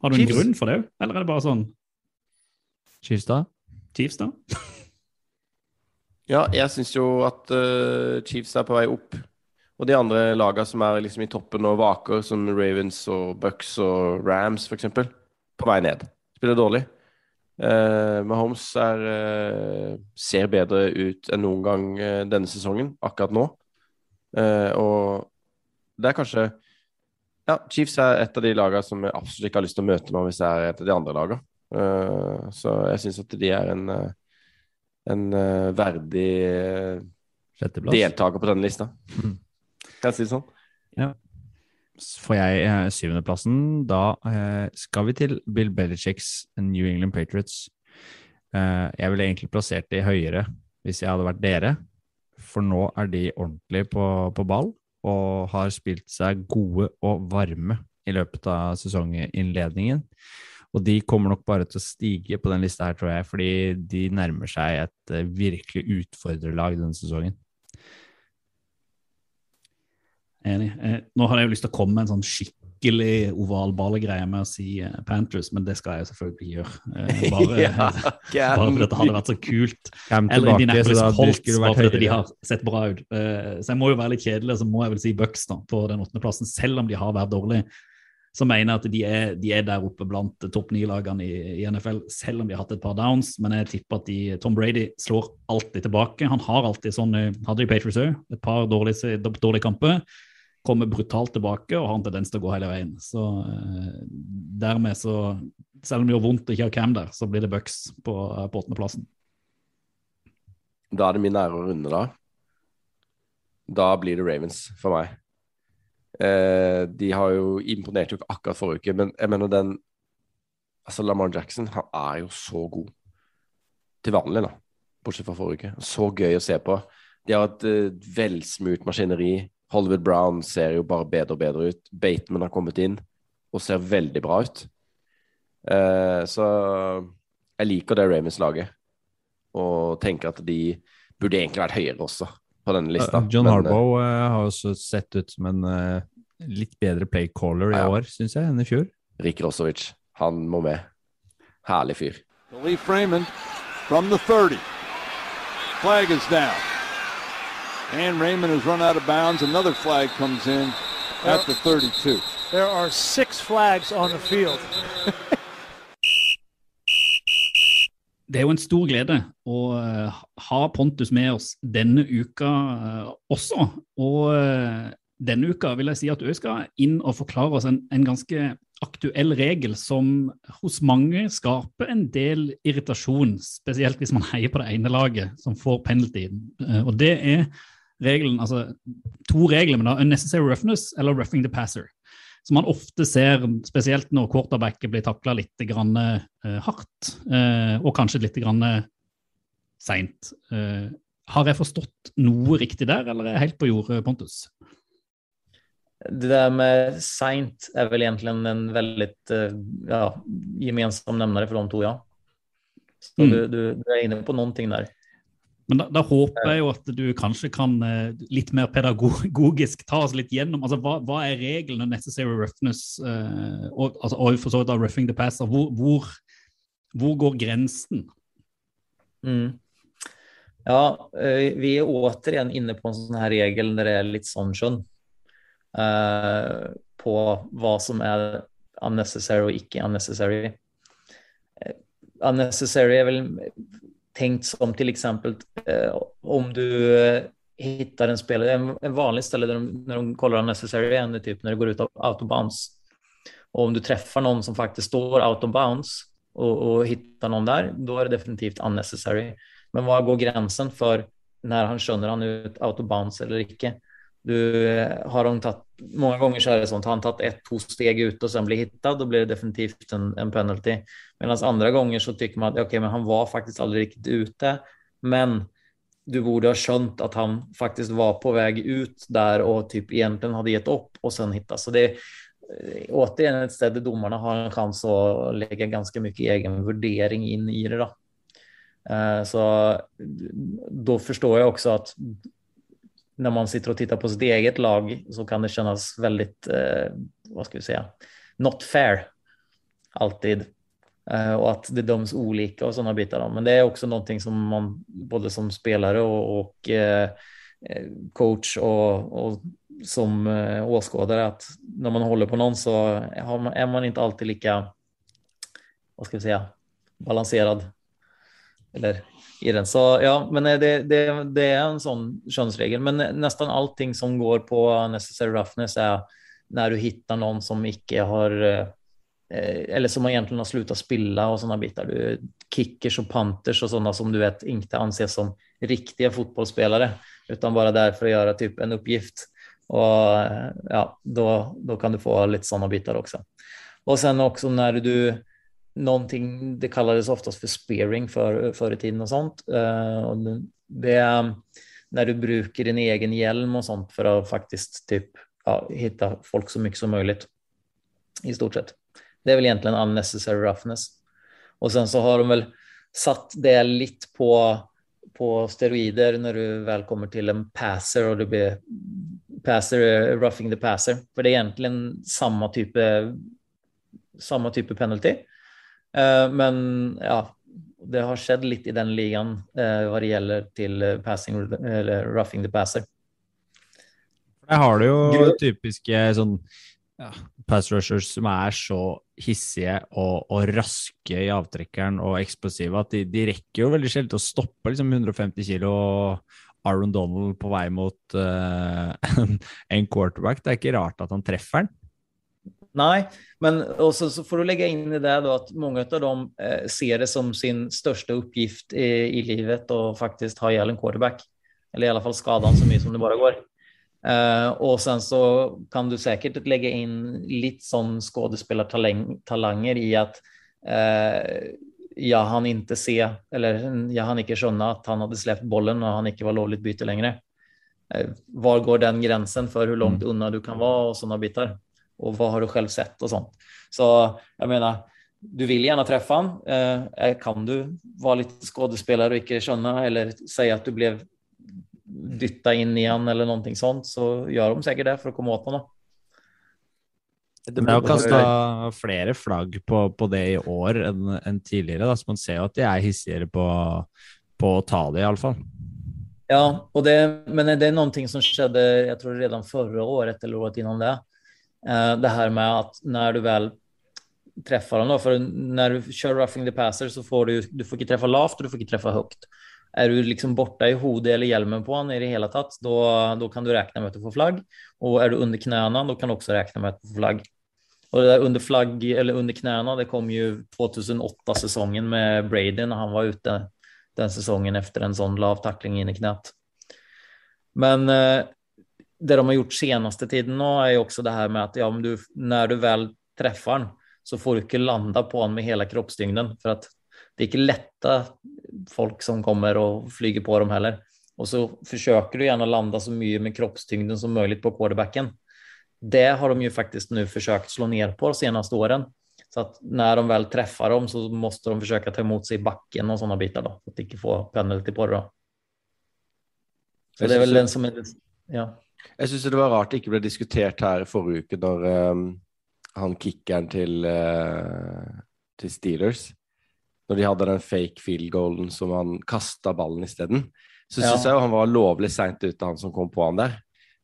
Har du en grunn for det, eller er det bare sånn Chiefs, da? Chiefs, da? Ja, jeg syns jo at uh, Chiefs er på vei opp. Og de andre lagene som er liksom i toppen og vaker, som Ravens og Bucks og Rams f.eks., på vei ned. Spiller dårlig. Uh, Mahomes er, uh, ser bedre ut enn noen gang uh, denne sesongen, akkurat nå. Og det er kanskje Ja, Chiefs er et av de lagene som jeg absolutt ikke har lyst til å møte nå hvis det er et av de andre lagene. Så jeg syns at de er en, en uh, verdig uh, deltaker på denne lista. Mm. Kan jeg si det sånn? Får jeg uh, syvendeplassen, da skal vi til Bill Belichicks New England Patriots. Jeg ville egentlig plassert de høyere hvis jeg hadde vært dere, for nå er de ordentlig på, på ball og har spilt seg gode og varme i løpet av sesonginnledningen. Og de kommer nok bare til å stige på den lista her, tror jeg, fordi de nærmer seg et eh, virkelig utfordrerlag denne sesongen. Enig. Eh, nå hadde jeg jo lyst til å komme med en sånn skikkelig ovalballegreie med å si eh, Panthers, men det skal jeg selvfølgelig ikke gjøre. Bare, bare, bare fordi det hadde vært så kult. Eller Indianapolis Colts, bare fordi de har sett bra ut. Så jeg må jo være litt kjedelig, så må jeg vel si Bucks da, på den åttendeplassen, selv om de har vært dårlige. Så mener at de er, de er der oppe blant topp ni-lagene i, i NFL, selv om de har hatt et par downs. Men jeg tipper at de, Tom Brady slår alltid tilbake. Han har alltid sånn, eh, hadde de Patriots òg, et par dårlige, dårlige kamper. Kommer brutalt tilbake og har en tendens til å gå hele veien. Så eh, dermed så Selv om det gjør vondt å ikke ha Cam der, så blir det Bucks på, på åttendeplassen. Da er det min ære å runde da. Da blir det Ravens for meg. Eh, de har jo imponert jo ikke akkurat forrige uke, men jeg mener den Altså, Lamar Jackson, han er jo så god. Til vanlig, da. Bortsett fra forrige uke. Så gøy å se på. De har et eh, velsmurt maskineri. Hollywood Brown ser jo bare bedre og bedre ut. Bateman har kommet inn og ser veldig bra ut. Eh, så jeg liker det Ravens-laget, og tenker at de burde egentlig vært høyere også på denne lista. Uh, John Harbow Harbaugh eh, har også sett ut som en eh, litt bedre playcaller i Ja, ja. år, syns jeg, enn i fjor. Rik Rick Rosovic, han må med. Herlig fyr. Raymond from the 30. Flag is down. And Raymond has run out of bounds. Another flag comes in at the 32. There are six flags on the field. Det er jo en stor glede å eh, ha Pontus med oss denne uka eh, også. Og eh, denne uka vil jeg si at du skal inn og forklare oss en, en ganske aktuell regel som hos mange skaper en del irritasjon, spesielt hvis man heier på det ene laget som får penalty. Og det er regelen, altså to regler, men da unnecessary roughness eller roughing the passer. Som man ofte ser, spesielt når quarterbacket blir takla litt grann, eh, hardt, eh, og kanskje litt grann seint. Eh, har jeg forstått noe riktig der, eller er jeg helt på jordet, Pontus? Det der med seint er vel egentlig en veldig ja, gemensam nevner for de to, ja. Så Mm. du, du, du er inne på noen ting där. Men da, da håper jeg jo at du kanskje kan eh, litt mer pedagogisk ta oss litt gjennom. altså Hva, hva er reglene necessary roughness uh, og, altså, og for så vidt da roughing the passer? Hvor, hvor, hvor går grensen? Mm. Ja, eh, vi er återigen inne på en sånn her regel når det er litt sånn skjønn uh, på hva som er unnecessary og ikke unnecessary. Unnecessary er väl tänkt som till exempel eh, om du eh, hittar en spelare, en, en vanlig ställe där de, när de kollar unnecessary är typ när det går ut av out of bounds. Och om du träffar någon som faktiskt står out of bounds och, och hittar någon där, då är det definitivt unnecessary. Men var går gränsen för när han skjønner han ut out of bounds eller icke? Du eh, har han tatt, många gånger så är det sånt, har han tatt ett, to steg ut og sen blir hittad, då blir det definitivt en, en penalty. Medan andre ganger så tycker man att okej, men han var faktisk aldri riktigt ute, men du borde ha skjønt at han faktisk var på väg ut der og typ egentligen hade gett opp og sen hittas. Så det är eh, ett ställe där domarna har en chans å legge ganske mye egen vurdering in i det. Då. Eh, Så da förstår jeg også att när man sitter och tittar på sitt eget lag så kan det kännas väldigt, eh, vad ska vi säga, not fair alltid. Eh, Och att det döms olika och sådana bitar. då. Men det är också någonting som man både som spelare och, och eh, eh, coach och, och som eh, åskådare att när man håller på någon så är man inte alltid lika, vad ska vi säga, balanserad eller i den. Så ja, men det, det, det er en sånn kjønnsregel. Men nesten allting som går på necessary roughness er når du hittar noen som ikke har eh, eller som egentlig har sluttet å spille og sånne biter. Du, kickers og panters og sånne som du vet ikke anses som riktige fotballspillere, utan bare der for å gjøre typ en oppgift. Eh, ja, då kan du få litt sånne biter også. Og sen også når du någonting, det kallades oftast för spearing för, förr i tiden och sånt. Eh, och det- er når när du brukar din egen hjälm och sånt för att faktiskt typ ja, hitta folk så mycket som möjligt i stort sett. Det är väl egentligen unnecessary roughness. Och sen så har de väl satt det lite på, på steroider när du väl kommer till en passer och du blir passer, eh, roughing the passer. För det är egentligen samma type, eh, samma typ av penalty. Eh, Men ja, det har skjedd litt i den ligaen hva vad det gjelder till eh, passing eller roughing the passer. Der har du jo typiske sånn ja, pass rushers som er så hissige og, og raske i avtrekkeren og eksplosive at de, de rekker jo veldig sjelden å stoppe liksom 150 kilo Aaron Donald på vei mot uh, en, en quarterback. Det er ikke rart at han treffer den. Nej, men och så, så får du lägga in i det då att många av dem eh, ser det som sin största uppgift i, i livet och faktiskt ha ihjäl en quarterback. Eller i alla fall skada så mycket som det bara går. Eh, och sen så kan du säkert lägga in lite sån skådespelartalanger i att eh, jag han inte se eller jag han inte skönna att han hade släppt bollen och han inte var lovligt byte längre. Eh, var går den gränsen för hur långt unna du kan vara och sådana bitar? Och vad har du själv sett och sånt. Så jag menar, du vill gärna träffa han. Eh, kan du vara lite skådespelare och ikke känna eller säga att du blev dytta in i han eller någonting sånt så gjør de sikkert det for å komme åt han. Det er jo kasta flere flagg på, på det i år enn en tidligere, da, så man ser jo at de er hissigere på, på å ta det, iallfall. Ja, och det, men det er noe som skjedde jeg tror redan forrige året eller året innan det. Eh, Det her med at når du vel treffer dem, da, for når du kjører roughing the passer så får du, du får ikke treffe lavt og du får ikke treffe høyt. Er du liksom borte i hodet eller hjelmen på han i det hele tatt, da kan du regne med at du får flagg. Og er du under knærne, da kan du også regne med at du får flagg. Og det der under flagg eller under knærne, det kom jo 2008-sesongen med Brady når han var ute den sesongen efter en sånn lav takling inn i knät. Men eh, det de har gjort senaste tiden nå er jo også det her med at ja, du, når du vel treffer den så får du ikke landa på den med hele kroppstyngden For at det er ikke lette folk som kommer og flyger på dem heller. Og så forsøker du gärna landa så mye med kroppstyngden som mulig på quarterbacken. Det har de jo faktisk nu forsøkt slå ned på de seneste årene. Så at når de vel treffer dem så måtte de försöka ta imot seg i backen og sånne biter. da, Så att de ikke får penalty på det da. Så det er vel den som er ja. Jeg syns det var rart det ikke ble diskutert her i forrige uke, når um, han kickeren til, uh, til Steelers Når de hadde den fake field goalen som han kasta ballen isteden. Så Ja. syns jeg jo han var lovlig seint ute, han som kom på han der.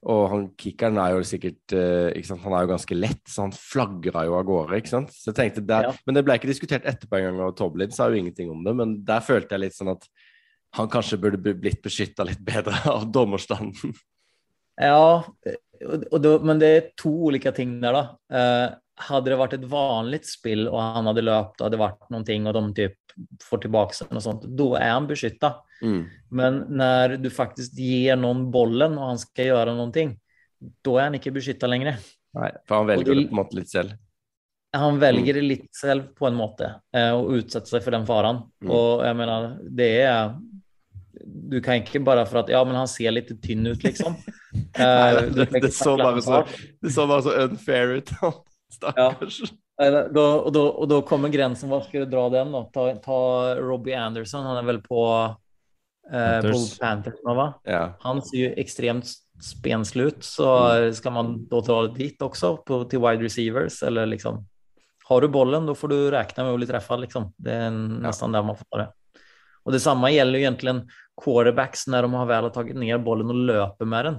Og han kickeren er jo sikkert eh? Han er jo ganske lett, så han flagra jo av gårde. ikke sant? Så jeg tenkte der, Ja. Men det ble ikke diskutert etterpå engang, og Toblin sa jo ingenting om det. Men der følte jeg litt sånn at han kanskje burde blitt beskytta litt bedre av dommerstanden. Ja, då, men det är två olika ting där då. Eh, hade det varit ett vanligt spill och han hade löpt och vært varit någonting och de typ får tillbaka den och sånt, då är han beskyttad. Mm. Men när du faktiskt ger någon bollen och han ska göra någonting, då är han inte beskyttad längre. Nei, for han velger det på en måte litt selv. Han väljer det lite själv på en måte eh, och utsätter sig för den faran. Mm. Och jag menar, det är du kan ikke bare for at ja, men han ser litt tynn ut liksom. Nei, Eh, det, det, det, så bare så, det så bare så unfair ut. Stakkars. Ja. Da, og, da, og, da, kommer grensen. Hva skal du dra den da? Ta, ta Robbie Anderson, han er vel på, eh, Panthers. nå, va? Ja. Han ser jo ekstremt spenslig spenslut, så skal man da dra det dit også, på, til wide receivers eller liksom har du bollen da får du regne med å bli truffet, liksom. Det er nesten ja. der man får ta det. samme gjelder jo egentlig egentligen quarterbacks när de har väl har tagit ner bollen och löper med den.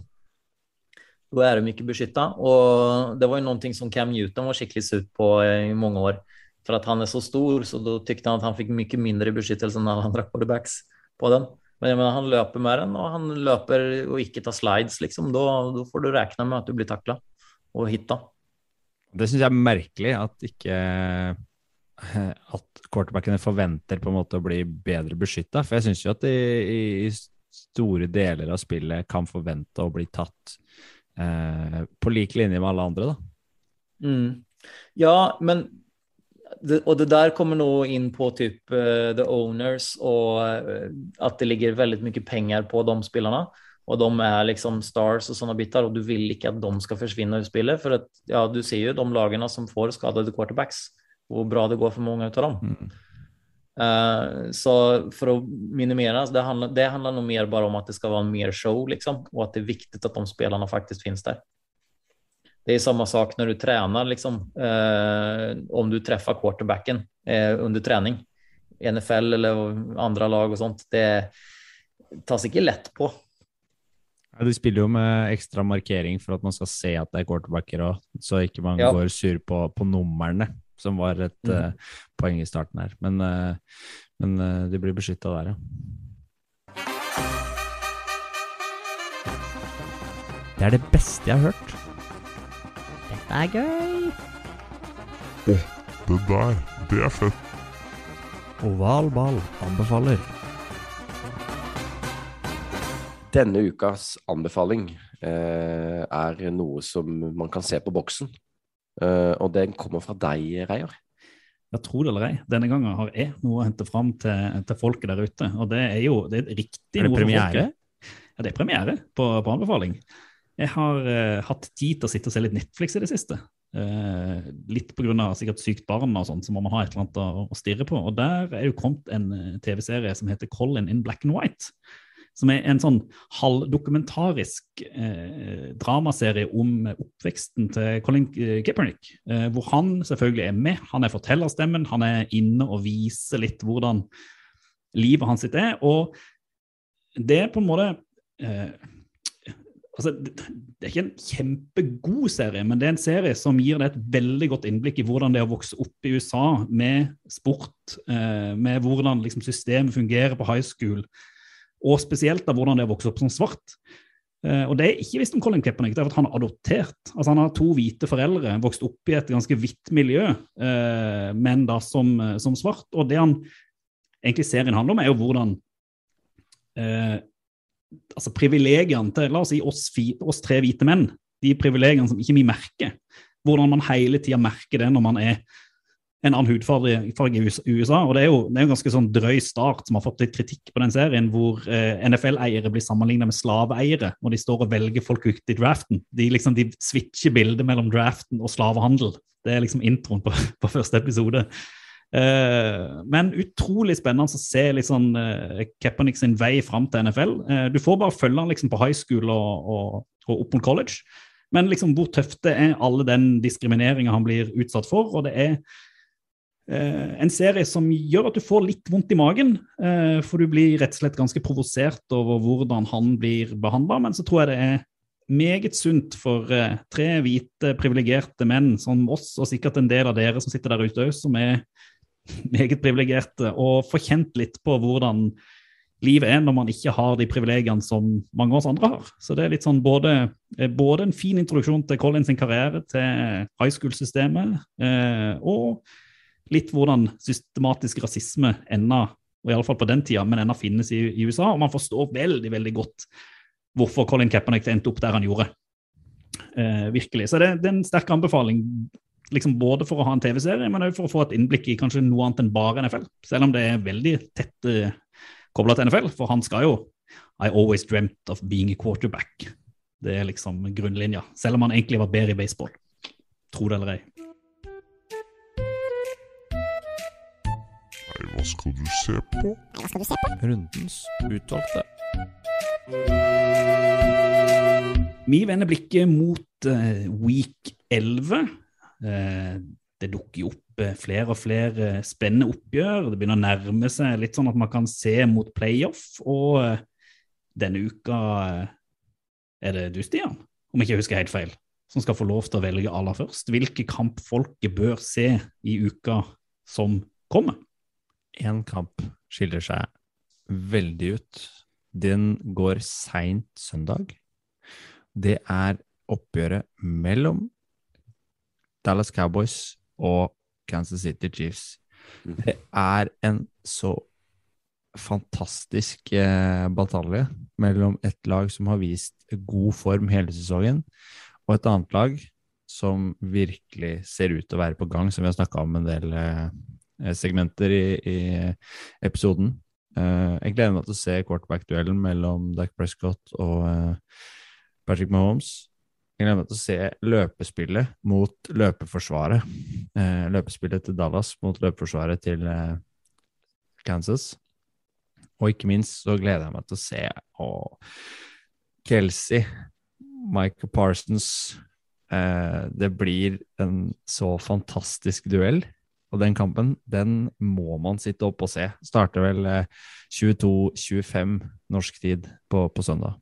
Då är de mycket beskytta och det var ju någonting som Cam Newton var skikkelig surt på eh, i många år för att han är så stor så då tyckte han att han fick mycket mindre beskyttelse än alla andra quarterbacks på den. Men jag menar, han löper med den och han löper och ikke tar slides liksom. Då, då får du räkna med att du blir tackla och hitta. Det syns jeg er merkelig at ikke at quarterbackene forventer på en måte å bli bedre beskytta. For jeg syns jo at de i, store deler av spillet kan forvente å bli tatt eh, på lik linje med alle andre, da. Mm. Ja, men det, og det der kommer nå inn på typ uh, the owners og uh, at det ligger veldig mye penger på de spillerne. Og de er liksom stars og sånne biter, og du vil ikke at de skal forsvinne ut spillet. For at, ja, du ser jo de lagene som får skadede quarterbacks och hur bra det går för många av dem. Mm. Uh, så för att minimera, det handlar, det handlar nog mer bara om att det ska vara mer show liksom och att det är viktigt att de spelarna faktiskt finns där. Det är samma sak när du tränar, liksom, uh, om du träffar quarterbacken uh, under träning. NFL eller andra lag och sånt. Det tas ikke lett på. Ja, de spiller jo med ekstra markering for at man skal se at det er quarterbacker, og så ikke man Ja. går sur på, på numrene, som var et mm. uh, poeng i starten her. Men, uh, men uh, de blir beskytta der, ja. Det er det beste jeg har hørt. Dette er gøy. Det der, det er fett. Oval ball anbefaler. Denne ukas anbefaling eh, er noe som man kan se på boksen. Eh, og den kommer fra deg, Reier. Ja, tro det eller ei, denne gangen har jeg noe å hente fram til, til folket der ute. Og det er jo det er riktig Er det noe for premiere? Ja, det er premiere på, på anbefaling. Jeg har uh, hatt tid til å sitte og se litt Netflix i det siste. Uh, litt pga. sikkert sykt barn og sånt, så må man ha et eller annet å, å stirre på. Og der er jo kommet en TV-serie som heter Colin in Black and White. Som er en sånn halvdokumentarisk eh, dramaserie om oppveksten til Colin eh, Kaepernick. Eh, hvor han selvfølgelig er med. Han er fortellerstemmen, han er inne og viser litt hvordan livet hans sitt er. Og det er på en måte eh, altså, det er ikke en kjempegod serie, men det er en serie som gir deg et veldig godt innblikk i hvordan det er å vokse opp i USA med sport, eh, med hvordan liksom, systemet fungerer på high school, og spesielt da hvordan det har å vokse opp som svart. Eh, og det er ikke visst om Colin Kaepernick, det er at han er adoptert. Altså Han har to hvite foreldre, vokst opp i et ganske hvitt miljø, eh, men da som, eh, som svart. Og det han egentlig serien handler om, er jo hvordan eh, altså privilegiene til la oss si oss, oss tre hvite menn, de privilegiene som ikke vi merker, hvordan man hele tida merker det når man er en annen hudfarge i USA. Og det er jo det er en ganske sånn drøy start som har fått litt kritikk på den serien, hvor eh, NFL-eiere blir sammenlignet med slaveeiere når de står og velger folk ut i draften. De, liksom, de switcher bildet mellom draften og slavehandel. Det er liksom introen på, på første episode. Eh, men utrolig spennende å se liksom, eh, Kaepernick sin vei fram til NFL. Eh, du får bare følge han liksom på high school og, og, og opp mot college. Men liksom, hvor tøft det er alle den diskrimineringa han blir utsatt for. og det er en serie som gjør at du får litt vondt i magen, eh, for du blir rett og slett ganske provosert over hvordan han blir behandla. Men så tror jeg det er meget sunt for eh, tre hvite, privilegerte menn som oss, og sikkert en del av dere som sitter der ute òg, som er meget privilegerte, og få kjent litt på hvordan livet er når man ikke har de privilegiene som mange av oss andre har. Så det er litt sånn både, både en fin introduksjon til Collins sin karriere, til high school-systemet, og litt hvordan systematisk rasisme ennå, og iallfall på den tida, men ennå finnes i, i, USA. Og man forstår veldig veldig godt hvorfor Colin Kaepernick endte opp der han gjorde. Eh, virkelig. Så det, det, er en sterk anbefaling, liksom både for å ha en TV-serie, men også for å få et innblikk i kanskje noe annet enn bare NFL. Selv om det er veldig tett eh, kobla til NFL, for han skal jo I always dreamt of being a quarterback. Det er liksom grunnlinja. Selv om han egentlig var bedre i baseball. Tro det eller ei. Hva skal du se på? Hva skal du se på? Rundens utvalgte. Vi vender blikket mot uh, week 11. Uh, det dukker jo opp uh, flere og flere spennende oppgjør. Det begynner å nærme seg litt sånn at man kan se mot playoff. Og denne uka er det du, Stian, om ikke jeg husker helt feil, som skal få lov til å velge aller først. Hvilke kamp folket bør se i uka som kommer? Én kamp skiller seg veldig ut. Den går seint søndag. Det er oppgjøret mellom Dallas Cowboys og Kansas City Chiefs. Mm. Det er en så fantastisk eh, batalje mellom et lag som har vist god form hele sesongen, og et annet lag som virkelig ser ut til å være på gang, som vi har snakka om en del eh, Eh, segmenter i, i episoden. Uh, jeg gleder meg til å se quarterback-duellen mellom Dac Prescott og uh, Patrick Mahomes. Jeg gleder meg til å se løpespillet mot løpeforsvaret. Uh, løpespillet til Dallas mot løpeforsvaret til Kansas. Og ikke minst så gleder jeg meg til å se oh, Kelsey, Michael Parsons Det blir en så fantastisk duell. Og den kampen, den må man sitte opp og se. Starter vel 22-25 norsk tid på, på, søndag.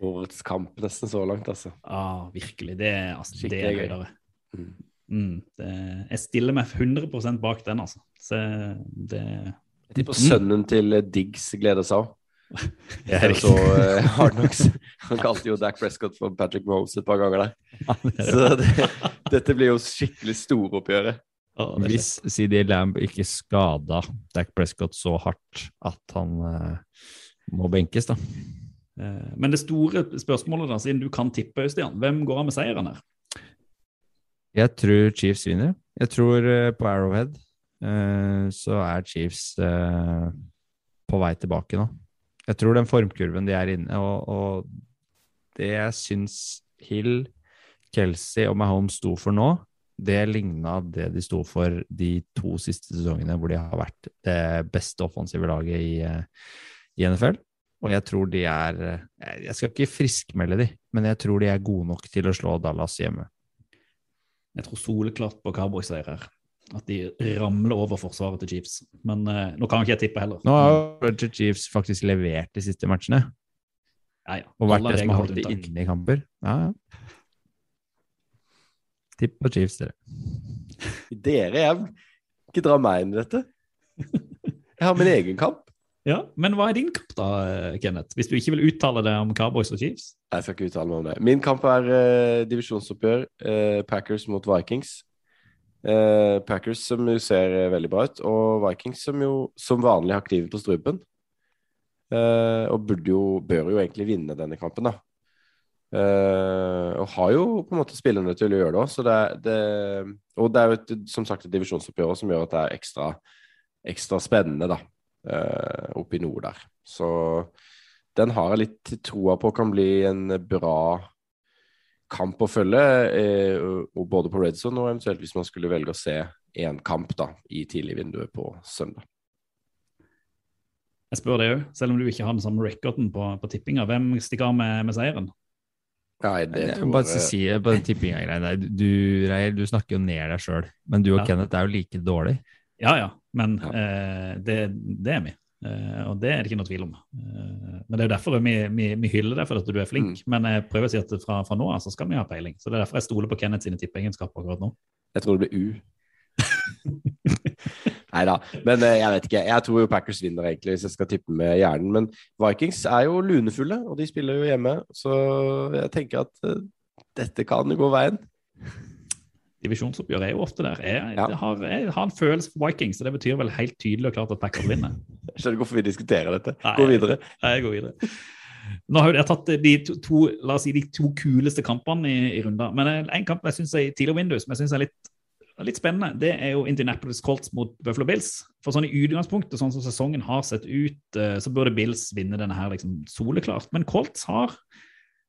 Årets kamp nesten så langt, altså. Ja, virkelig. Det, altså, det er høydere. Mm. Mm, det, jeg stiller meg 100% bak den, altså. Så det Jeg tipper sønnen til Diggs gleder seg òg. Ja, så uh, Hardnox. Han kalte jo Dac Prescott for Patrick Rose et par ganger der. Så det, dette blir jo skikkelig storoppgjøret. Hvis CD Lamb ikke skada Dac Prescott så hardt at han eh, må benkes, da. Eh, Men det store spørsmålet, da, siden du kan tippe, Øystein, hvem går av med seieren her? Jeg tror Chiefs vinner. Jeg tror eh, på Arrowhead eh, så er Chiefs på vei tilbake nå. Jeg tror den formkurven de er inne, og, og det jeg syns Hill, Kelsey og Mahomes sto for nå, det ligna det de sto for de to siste sesongene hvor de har vært det beste offensive laget i, eh, i NFL. Og jeg tror de er eh, Jeg skal ikke friskmelde de, men jeg tror de er gode nok til å slå Dallas hjemme. Jeg tror soleklart på Cowboys-seier her. At de ramler over forsvaret til Chiefs. Men eh, nå kan ikke jeg tippe heller. Nå har jo Chiefs faktisk levert de siste matchene, ja, ja. og vært det som har holdt de unntak. inne i kamper. Ja, ja. Tipp på Chiefs, dere. Dere, jeg ikke dra meg inn i dette. Jeg har min egen kamp. Ja, Men hva er din kamp, da, Kenneth? Hvis du ikke vil uttale deg om Cowboys og Chiefs? Jeg skal ikke uttale meg om det. Min kamp er uh, divisjonsoppgjør. Uh, Packers mot Vikings. Uh, Packers som jo ser veldig bra ut, og Vikings som jo som vanlig har kniven på strupen. Eh, og burde jo, bør jo egentlig vinne denne kampen, da. Eh, og har jo på en måte spillerne til å gjøre det òg, så det, det Og det er jo et, som sagt et divisjonsoppgjør som gjør at det er ekstra, ekstra spennende, da. Uh, oppe i nord der. Så den har jeg litt troa på kan bli en bra kamp å følge, Uh, både på Red Zone og eventuelt hvis man skulle velge å se én kamp da, i tidligvinduet på søndag. Jeg spør deg òg, selv om du ikke har den samme recorden på, på tippinga. Hvem stikker av med, med seieren? Nei, det Jeg tror bare si på den tippinga-greia der. Du, Reil, du snakker jo ned deg sjøl, men du og Ja. Kenneth er jo like dårlig. Ja ja, men Ja. eh, det, det er vi. Eh, og det er det ikke noe tvil om. Eh, men det er jo derfor vi, vi, vi hyller deg for at du er flink. Men jeg prøver å si at fra, fra nå av så skal vi ha peiling. Så det er derfor jeg stoler på Kenneth sine tippeegenskaper akkurat nå. Jeg tror det blir U. Nei da, men eh, jeg vet ikke. Jeg tror jo Packers vinner, egentlig, hvis jeg skal tippe med hjernen. Men Vikings er jo lunefulle, og de spiller jo hjemme, så jeg tenker at eh, dette kan gå veien. Divisjonsoppgjør er jo ofte der. Jeg, Ja. har, jeg har en følelse for Vikings, så det betyr vel helt tydelig og klart at Packers vinner. Jeg skjønner hvorfor vi diskuterer dette. Nei. Gå videre. Jeg går videre. Nå har jeg tatt de to, la oss si, de to kuleste kampene i, i runder. Men eh, en kamp jeg synes er tidligere vindu som jeg synes er litt, litt spennende, det er jo Indianapolis Colts mot Buffalo Bills. For sånn i utgangspunktet, sånn som sesongen har sett ut, eh, så burde Bills vinne denne her liksom soleklart. Men Colts har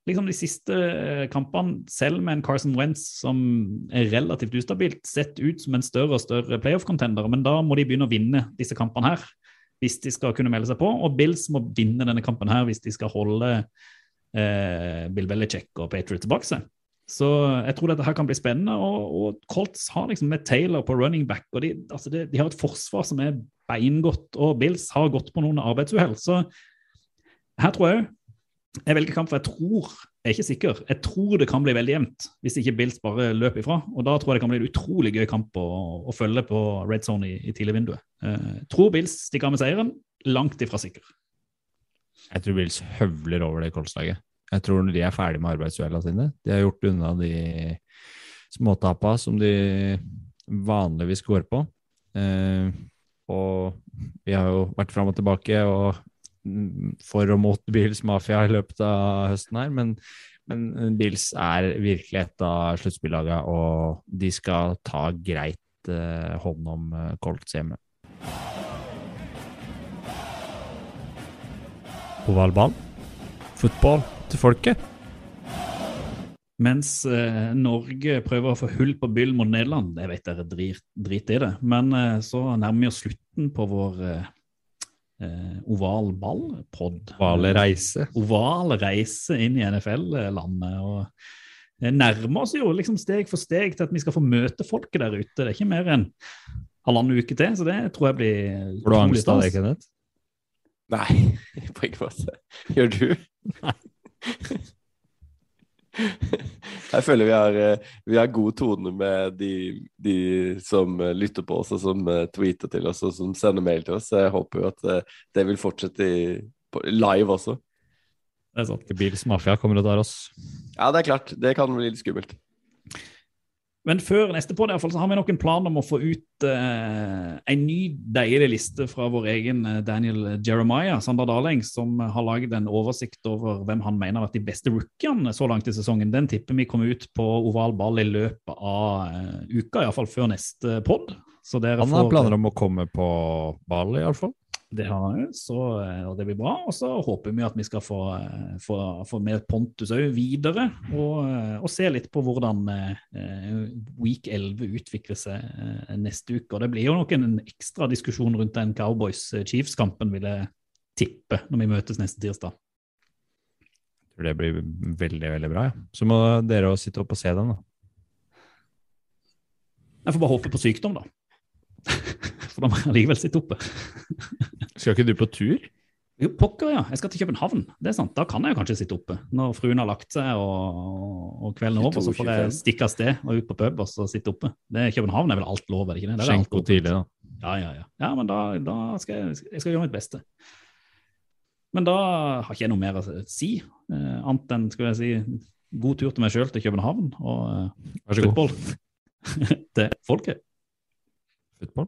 liksom de siste eh, kampene, selv med en Carson Wentz som er relativt ustabilt, sett ut som en større og større playoff-contender. Men da må de begynne å vinne disse kampene her hvis de skal kunne melde seg på. Og Bills må vinne denne kampen her hvis de skal holde eh, Bill Belichick og Patriots bak seg. Så jeg tror dette her kan bli spennende. Og, og Colts har liksom med Taylor på running back, og de, altså de, de har et forsvar som er beingodt. Og Bills har gått på noen arbeidsuhell. Så her tror jeg jeg velger kamp, for jeg tror jeg er ikke sikker. Jeg tror det kan bli veldig jevnt hvis ikke Bills bare løper ifra. Og da tror jeg det kan bli en utrolig gøy kamp å, å følge på red zone i, i tidligvinduet. Eh, tror Bills stikker av med seieren. Langt ifra sikker. Jeg tror Bills høvler over det Colts-laget. Jeg tror de er ferdig med arbeidsuhellene sine. De har gjort unna de småtapa som de vanligvis går på. Eh, og vi har jo vært fram og tilbake og for og mot Bills Mafia i løpet av høsten her, men, men Bills er virkelig et av sluttspillagene, og de skal ta greit eh, hånd om eh, Colts hjemme. Ovalball. Fotball til folket. Mens eh, Norge prøver å få hull på byll mot Nederland, jeg vet dere drit, drit i det, men eh, så nærmer vi oss slutten på vår eh, eh, oval ball-pod. Ovale reise. Oval reise inn i NFL-landet. og Det nærmer oss jo liksom steg for steg til at vi skal få møte folket der ute. Det er ikke mer enn halvannen uke til, så det tror jeg blir Får du angst av det, Kenneth? Nei, på ingen måte. Gjør du? Jeg føler vi har, eh, vi har god tone med de, de som eh, lytter på oss, og som eh, tweeter til oss, og som sender mail til oss. Jeg håper jo at det vil fortsette i, live også. Det er sant. Bils Mafia kommer og tar oss. Ja, det er klart. Det kan bli litt skummelt. Men før neste på fall, så har vi nok en plan om å få ut eh, en ny deilig liste fra vår egen eh, Daniel Jeremiah, Sander Daleng, som har laget en oversikt over hvem han mener har vært de beste rookiene så langt i sesongen. Den tipper vi kommer ut på oval ball i løpet av uh, uka, iallfall før neste pod. Han har får- planer om å komme på ball, iallfall. Det har jo, så eh, og det blir bra. Og så håper vi at vi skal få, eh, få, få med Pontus òg videre, og, eh, og se litt på hvordan week 11 utvikler seg neste uke. Og det blir jo nok en ekstra diskusjon rundt den Cowboys-Chiefs-kampen, vil jeg tippe, når vi møtes neste tirsdag. Jeg tror det blir veldig, veldig bra. Ja. Så må dere også sitte opp og se den, da. Jeg får bare håpe på sykdom, da. For da må jeg likevel sitte oppe. Skal ikke du på tur? Jo, pokker, ja. Jeg skal til København. Det er sant. Da kan jeg jo kanskje sitte oppe. Når fruen har lagt seg og, og kvelden er over, så får jeg stikke av sted og ut på pub og så sitte oppe. Det er København er vel alt lov, er det ikke det? det Skjenk alt tidlig, da. Ja, ja, ja. ja men da, da skal jeg, jeg skal gjøre mitt beste. Men da har ikke jeg noe mer å si, eh, annet enn skal jeg si, god tur til meg sjøl til København og eh, fotball til folket. Football